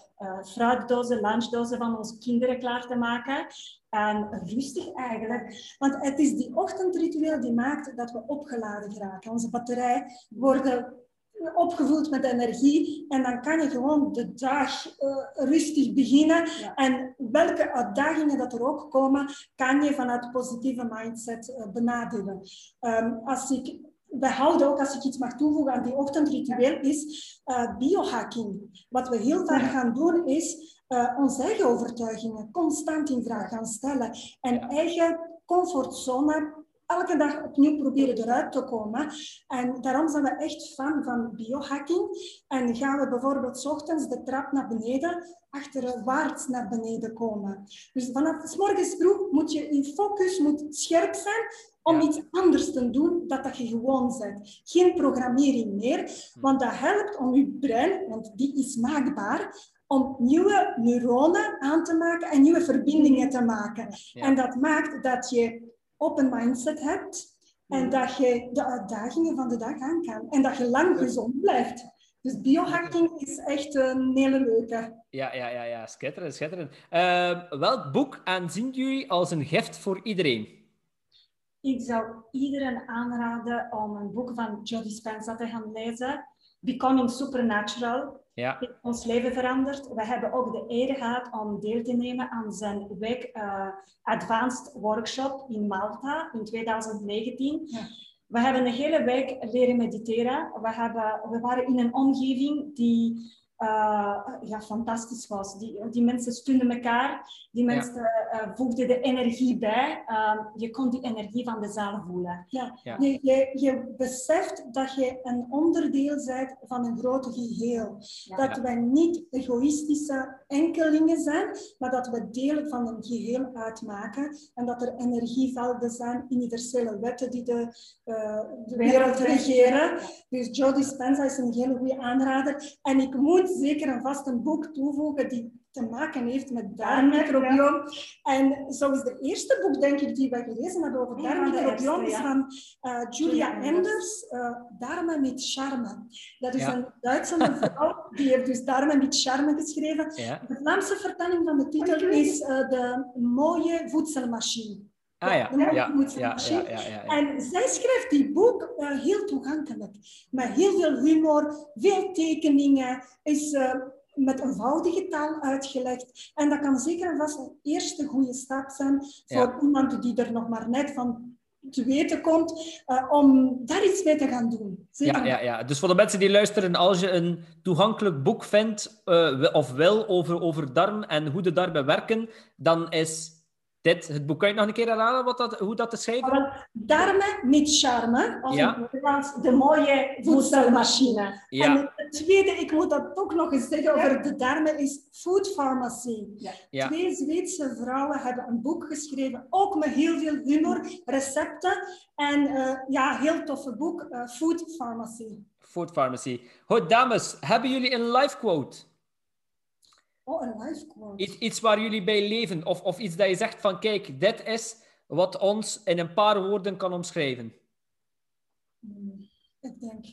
fruitdozen, lunchdozen van onze kinderen klaar te maken. En rustig eigenlijk. Want het is die ochtendritueel die maakt dat we opgeladen geraken. Onze batterij worden opgevuld met energie. En dan kan je gewoon de dag uh, rustig beginnen. Ja. En welke uitdagingen dat er ook komen, kan je vanuit positieve mindset benaderen. Um, als ik we houden ook, als ik iets mag toevoegen aan die ochtendritueel, is uh, biohacking. Wat we heel vaak gaan doen, is uh, onze eigen overtuigingen constant in vraag gaan stellen. En eigen comfortzone elke dag opnieuw proberen eruit te komen. En daarom zijn we echt fan van biohacking. En gaan we bijvoorbeeld s ochtends de trap naar beneden, achterwaarts naar beneden komen. Dus vanaf s morgens vroeg moet je in focus moet scherp zijn om ja. iets anders te doen dat, dat je gewoon bent. Geen programmering meer, want dat helpt om je brein, want die is maakbaar, om nieuwe neuronen aan te maken en nieuwe verbindingen te maken. Ja. En dat maakt dat je open mindset hebt, En dat je de uitdagingen van de dag aan kan. En dat je lang gezond blijft. Dus biohacking is echt een hele leuke. Ja, ja, ja, ja. schitterend, schitterend. Uh, welk boek aanzien jullie als een gift voor iedereen? Ik zou iedereen aanraden om een boek van Joe Dispenza te gaan lezen. Becoming Supernatural. Ja. heeft ons leven veranderd. We hebben ook de eer gehad om deel te nemen aan zijn week uh, Advanced Workshop in Malta in 2019. Ja. We hebben een hele week leren mediteren. We, hebben, we waren in een omgeving die ja, fantastisch was. Die, die mensen steunden elkaar, die mensen ja. uh, voegden de energie bij. Uh, je kon die energie van de zaal voelen. Ja. ja. Je, je, je, beseft dat je een onderdeel bent van een groot geheel. Dat wij niet egoïstische enkelingen zijn, maar dat we deel van een geheel uitmaken. En dat er energievelden zijn, universele wetten die de, de wereld regeren. Dus Joe Dispenza is een hele goede aanrader. En ik moet zeker en vast een boek toevoegen die te maken heeft met darmmicrobioom. En zo is de eerste boek, denk ik, die we gelezen hebben over darmmicrobioom, is van uh, Julia Enders, uh, Darmen met Charme. Dat is een Duitse *laughs* vrouw, die heeft dus Darmen met Charme geschreven. De Vlaamse vertaling van de titel is uh, De mooie voedselmachine. Ah ja, ja, ja, ja, ja, En zij schrijft die boek uh, heel toegankelijk. Met heel veel humor, veel tekeningen. Is uh, met eenvoudige taal uitgelegd. En dat kan zeker en vast een eerste goede stap zijn voor iemand die er nog maar net van te weten komt, uh, om daar iets mee te gaan doen. Ja, ja, ja, dus voor de mensen die luisteren, als je een toegankelijk boek vindt uh, of wil over, over darm en hoe de darmen werken, dan is dit, het boek, kan je nog een keer herhalen wat dat, hoe dat te schrijven? Darmen met charme, of ja. de mooie voedselmachine. Ja. En het tweede, ik moet dat ook nog eens zeggen over de darmen, is Food Pharmacy. Ja. Twee Zweedse vrouwen hebben een boek geschreven, ook met heel veel humor, recepten. En uh, ja, heel toffe boek, uh, Food Pharmacy. Food Pharmacy. Goed, dames, hebben jullie een live quote? Oh, een life quote. Iets, iets waar jullie bij leven. Of, of iets dat je zegt van, kijk, dit is wat ons in een paar woorden kan omschrijven. Hmm, ik denk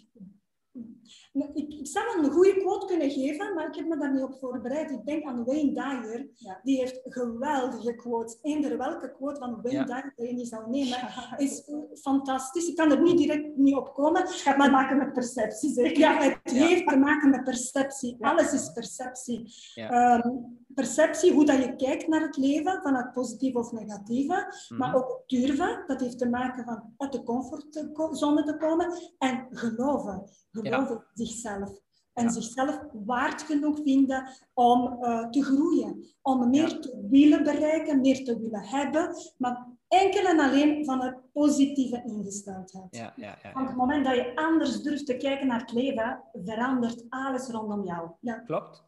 ik, ik zou een goede quote kunnen geven, maar ik heb me daar niet op voorbereid. Ik denk aan Wayne Dyer. Die heeft geweldige quotes. Eender welke quote van Wayne Dyer dat je niet zou nemen, is fantastisch. Ik kan er niet direct niet op komen. Het gaat te maken met perceptie? Ja, het heeft te maken met perceptie. Alles is perceptie. Um, perceptie, hoe dat je kijkt naar het leven, vanuit positief of negatieve, maar mhm. ook durven, dat heeft te maken van uit de comfortzone te komen, en geloven, geloven ja. zichzelf. En zichzelf waard genoeg vinden om uh, te groeien, om meer te willen bereiken, meer te willen hebben, maar enkel en alleen vanuit positieve ingesteldheid. Ja, ja, ja, Van het moment dat je anders durft te kijken naar het leven, verandert alles rondom jou. Ja. Klopt.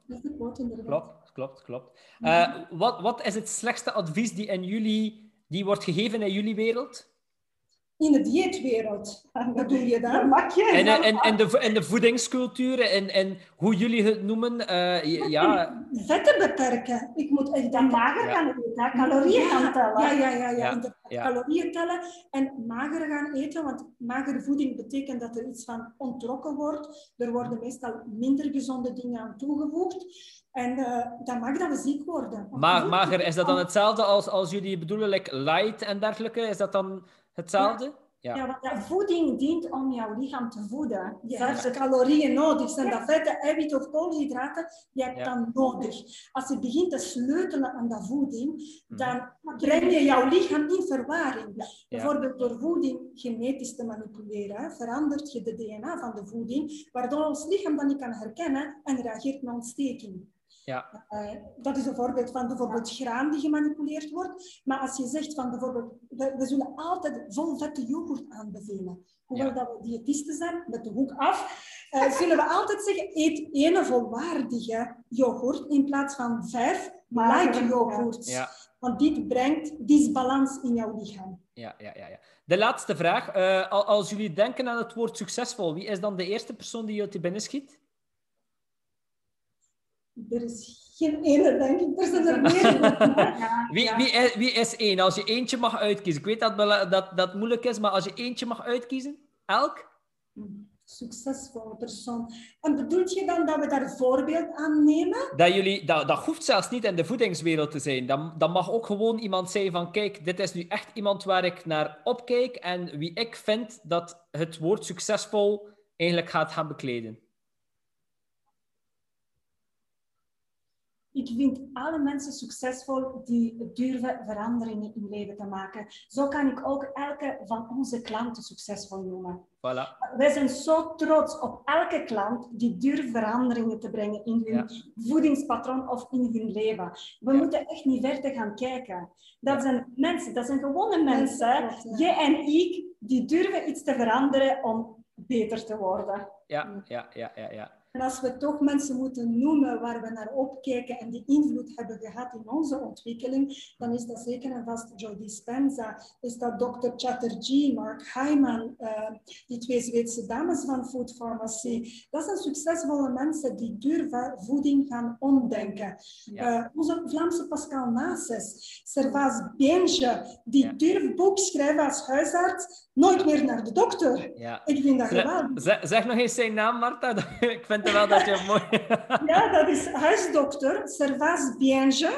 Klopt klopt, klopt. Uh, wat, wat is het slechtste advies die, in jullie, die wordt gegeven in jullie wereld? In de dieetwereld. *laughs* Wat doe je dan? Mag je? En, en, en, de, en de voedingsculturen en, en hoe jullie het noemen. Uh, ja. Vetten beperken. Ik moet echt dan mager gaan eten, calorieën gaan tellen. Ja, ja, ja. ja. ja. Calorieën tellen en mager gaan eten. Want magere voeding betekent dat er iets van ontrokken wordt. Er worden meestal minder gezonde dingen aan toegevoegd. En uh, dat maakt dat we ziek worden. Maar, mager, is dat dan hetzelfde als, als jullie bedoelen, like light en dergelijke? Is dat dan hetzelfde? Ja. Ja. want voeding dient om jouw lichaam te voeden. Je hebt de calorieën nodig. Zijn dat vetten, eiwitten of koolhydraten? Je hebt dan nodig. Als je begint te sleutelen aan dat voeding, mhm. dan breng je jouw lichaam in verwarring. Bijvoorbeeld door voeding genetisch te manipuleren, verandert je de DNA van de voeding, waardoor ons lichaam dat niet kan herkennen en reageert met ontsteking. Ja. Uh, dat is een voorbeeld van bijvoorbeeld graan die gemanipuleerd wordt. Maar als je zegt van bijvoorbeeld, we, we zullen altijd vol vette yoghurt aanbevelen. Hoewel dat we diëtisten zijn, met de hoek af, uh, zullen we altijd zeggen, eet één volwaardige yoghurt in plaats van vijf light yoghurt. Ja. Want dit brengt disbalans in jouw lichaam. Ja, ja, ja. ja. De laatste vraag. Uh, als jullie denken aan het woord succesvol, wie is dan de eerste persoon die je te binnen schiet? Er is geen ene, denk ik. Er zijn er *laughs* meer. wie, wie, is, wie is één? Als je eentje mag uitkiezen. Ik weet dat dat, dat moeilijk is, maar als je eentje mag uitkiezen, elk? Succesvolle persoon. En bedoelt je dan dat we daar voorbeeld aan nemen? Dat, jullie, dat, dat hoeft zelfs niet in de voedingswereld te zijn. Dat, dat mag ook gewoon iemand zijn van, kijk, dit is nu echt iemand waar ik naar opkijk en wie ik vind dat het woord succesvol eigenlijk gaat gaan bekleden. Ik vind alle mensen succesvol die durven veranderingen in leven te maken. Zo kan ik ook elke van onze klanten succesvol noemen. Voilà. Wij zijn zo trots op elke klant die durft veranderingen te brengen in hun voedingspatroon of in hun leven. We moeten echt niet verder gaan kijken. Dat zijn mensen, dat zijn gewone mensen, jij en ik, die durven iets te veranderen om beter te worden. Ja, ja, ja, ja. ja. En als we toch mensen moeten noemen waar we naar opkijken en die invloed hebben gehad in onze ontwikkeling, dan is dat zeker en vast Joe Dispenza, is dat Dr. Chatterjee, Mark Hyman, uh, die twee Zweedse dames van Food Pharmacy. Dat zijn succesvolle mensen die durven voeding gaan omdenken. Uh, onze Vlaamse Pascal Nases, Servaas Beenge, die ja. durft boek schrijven als huisarts, nooit meer naar de dokter. Ja. Ik vind dat geweldig. Zeg, zeg, nog eens zijn naam, Marta. *laughs* Ik vind wel dat je mooi... *laughs* ja, dat is huisdokter Servas Bienge.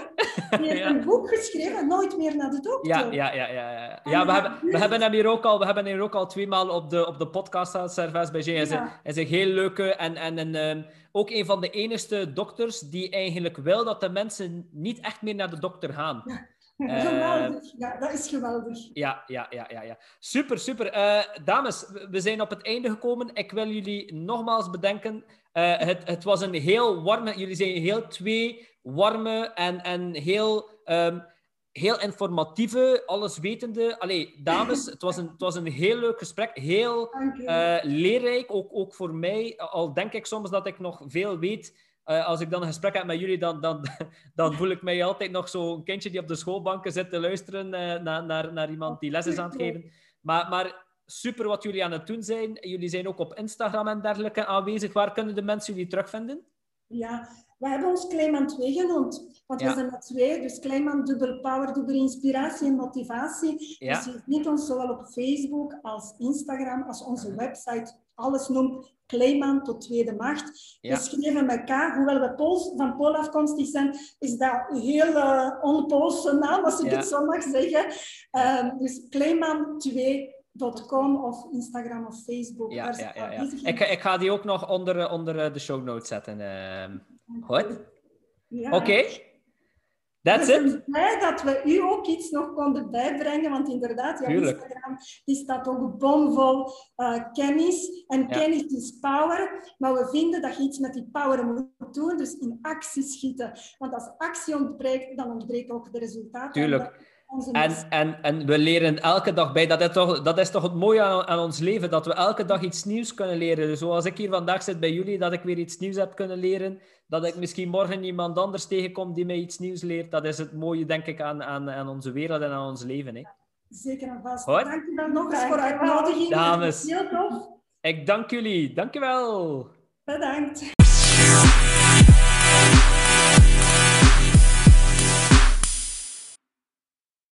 Die heeft een boek geschreven, Nooit meer naar de dokter. Ja, ja, ja. ja, ja. ja we, hebben, we hebben hem hier ook al, we hebben hem hier ook al twee maal op de, op de podcast gehad, Servas Bienge. Hij, is een, is een heel leuke en, en een, um, ook een van de enige dokters die eigenlijk wil dat de mensen niet echt meer naar de dokter gaan. Ja. Geweldig, ja, dat is geweldig. Ja, ja, ja, ja. ja. Super, super. Uh, dames, we zijn op het einde gekomen. Ik wil jullie nogmaals bedenken. Uh, het, het was een heel warme... Jullie zijn heel twee warme en, en heel, um, heel informatieve, alleswetende... Allee, dames, het was, een, het was een heel leuk gesprek. Heel leerrijk, ook, ook voor mij. Al denk ik soms dat ik nog veel weet... Uh, als ik dan een gesprek heb met jullie, dan, dan, *laughs* dan voel ik mij altijd nog zo'n kindje die op de schoolbanken zit te luisteren uh, naar, naar, naar iemand die les is aan het geven. Maar, maar super wat jullie aan het doen zijn. Jullie zijn ook op Instagram en dergelijke aanwezig. Waar kunnen de mensen jullie terugvinden? Ja, we hebben ons Kleiman 2 genoemd. Want ja. we zijn met twee, dus Kleiman dubbel power, dubbel inspiratie en motivatie. Ja. Dus je vindt ons zowel op Facebook als Instagram, als onze website. Alles noemt Kleiman tot tweede macht. Ja. Geschreven met K, hoewel we Pools, van Pool afkomstig zijn, is dat een heel uh, onpoolse naam, als ik Ja. het zo mag zeggen. Um, dus Kleiman 2 .com of Instagram of Facebook. Ja, ja, ja, ja. Ik, ga- ik ga die ook nog onder, eh, onder eh, de show notes zetten. ehm. Goed? Ja. Oké. That's it. zijn blij dat we u ook iets nog konden bijbrengen, want inderdaad, jouw Tuurlijk. Instagram die staat ook bomvol eh, kennis. En Ja. kennis is power, maar we vinden dat je iets met die power moet doen, dus in actie schieten. Want als actie ontbreekt, dan ontbreekt ook de resultaten. Tuurlijk. En, en, en we leren elke dag bij. Dat is toch, dat is toch het mooie aan, aan ons leven, dat we elke dag iets nieuws kunnen leren. Dus zoals ik hier vandaag zit bij jullie, dat ik weer iets nieuws heb kunnen leren. Dat ik misschien morgen iemand anders tegenkom die mij iets nieuws leert. Dat is het mooie, denk ik, aan, aan, aan onze wereld en aan ons leven. Hè. Zeker en vast. Goed. Dank u wel nog eens Dank voor de wel. uitnodiging. Dames. Heel tof. Ik dank jullie. Dankjewel. Bedankt.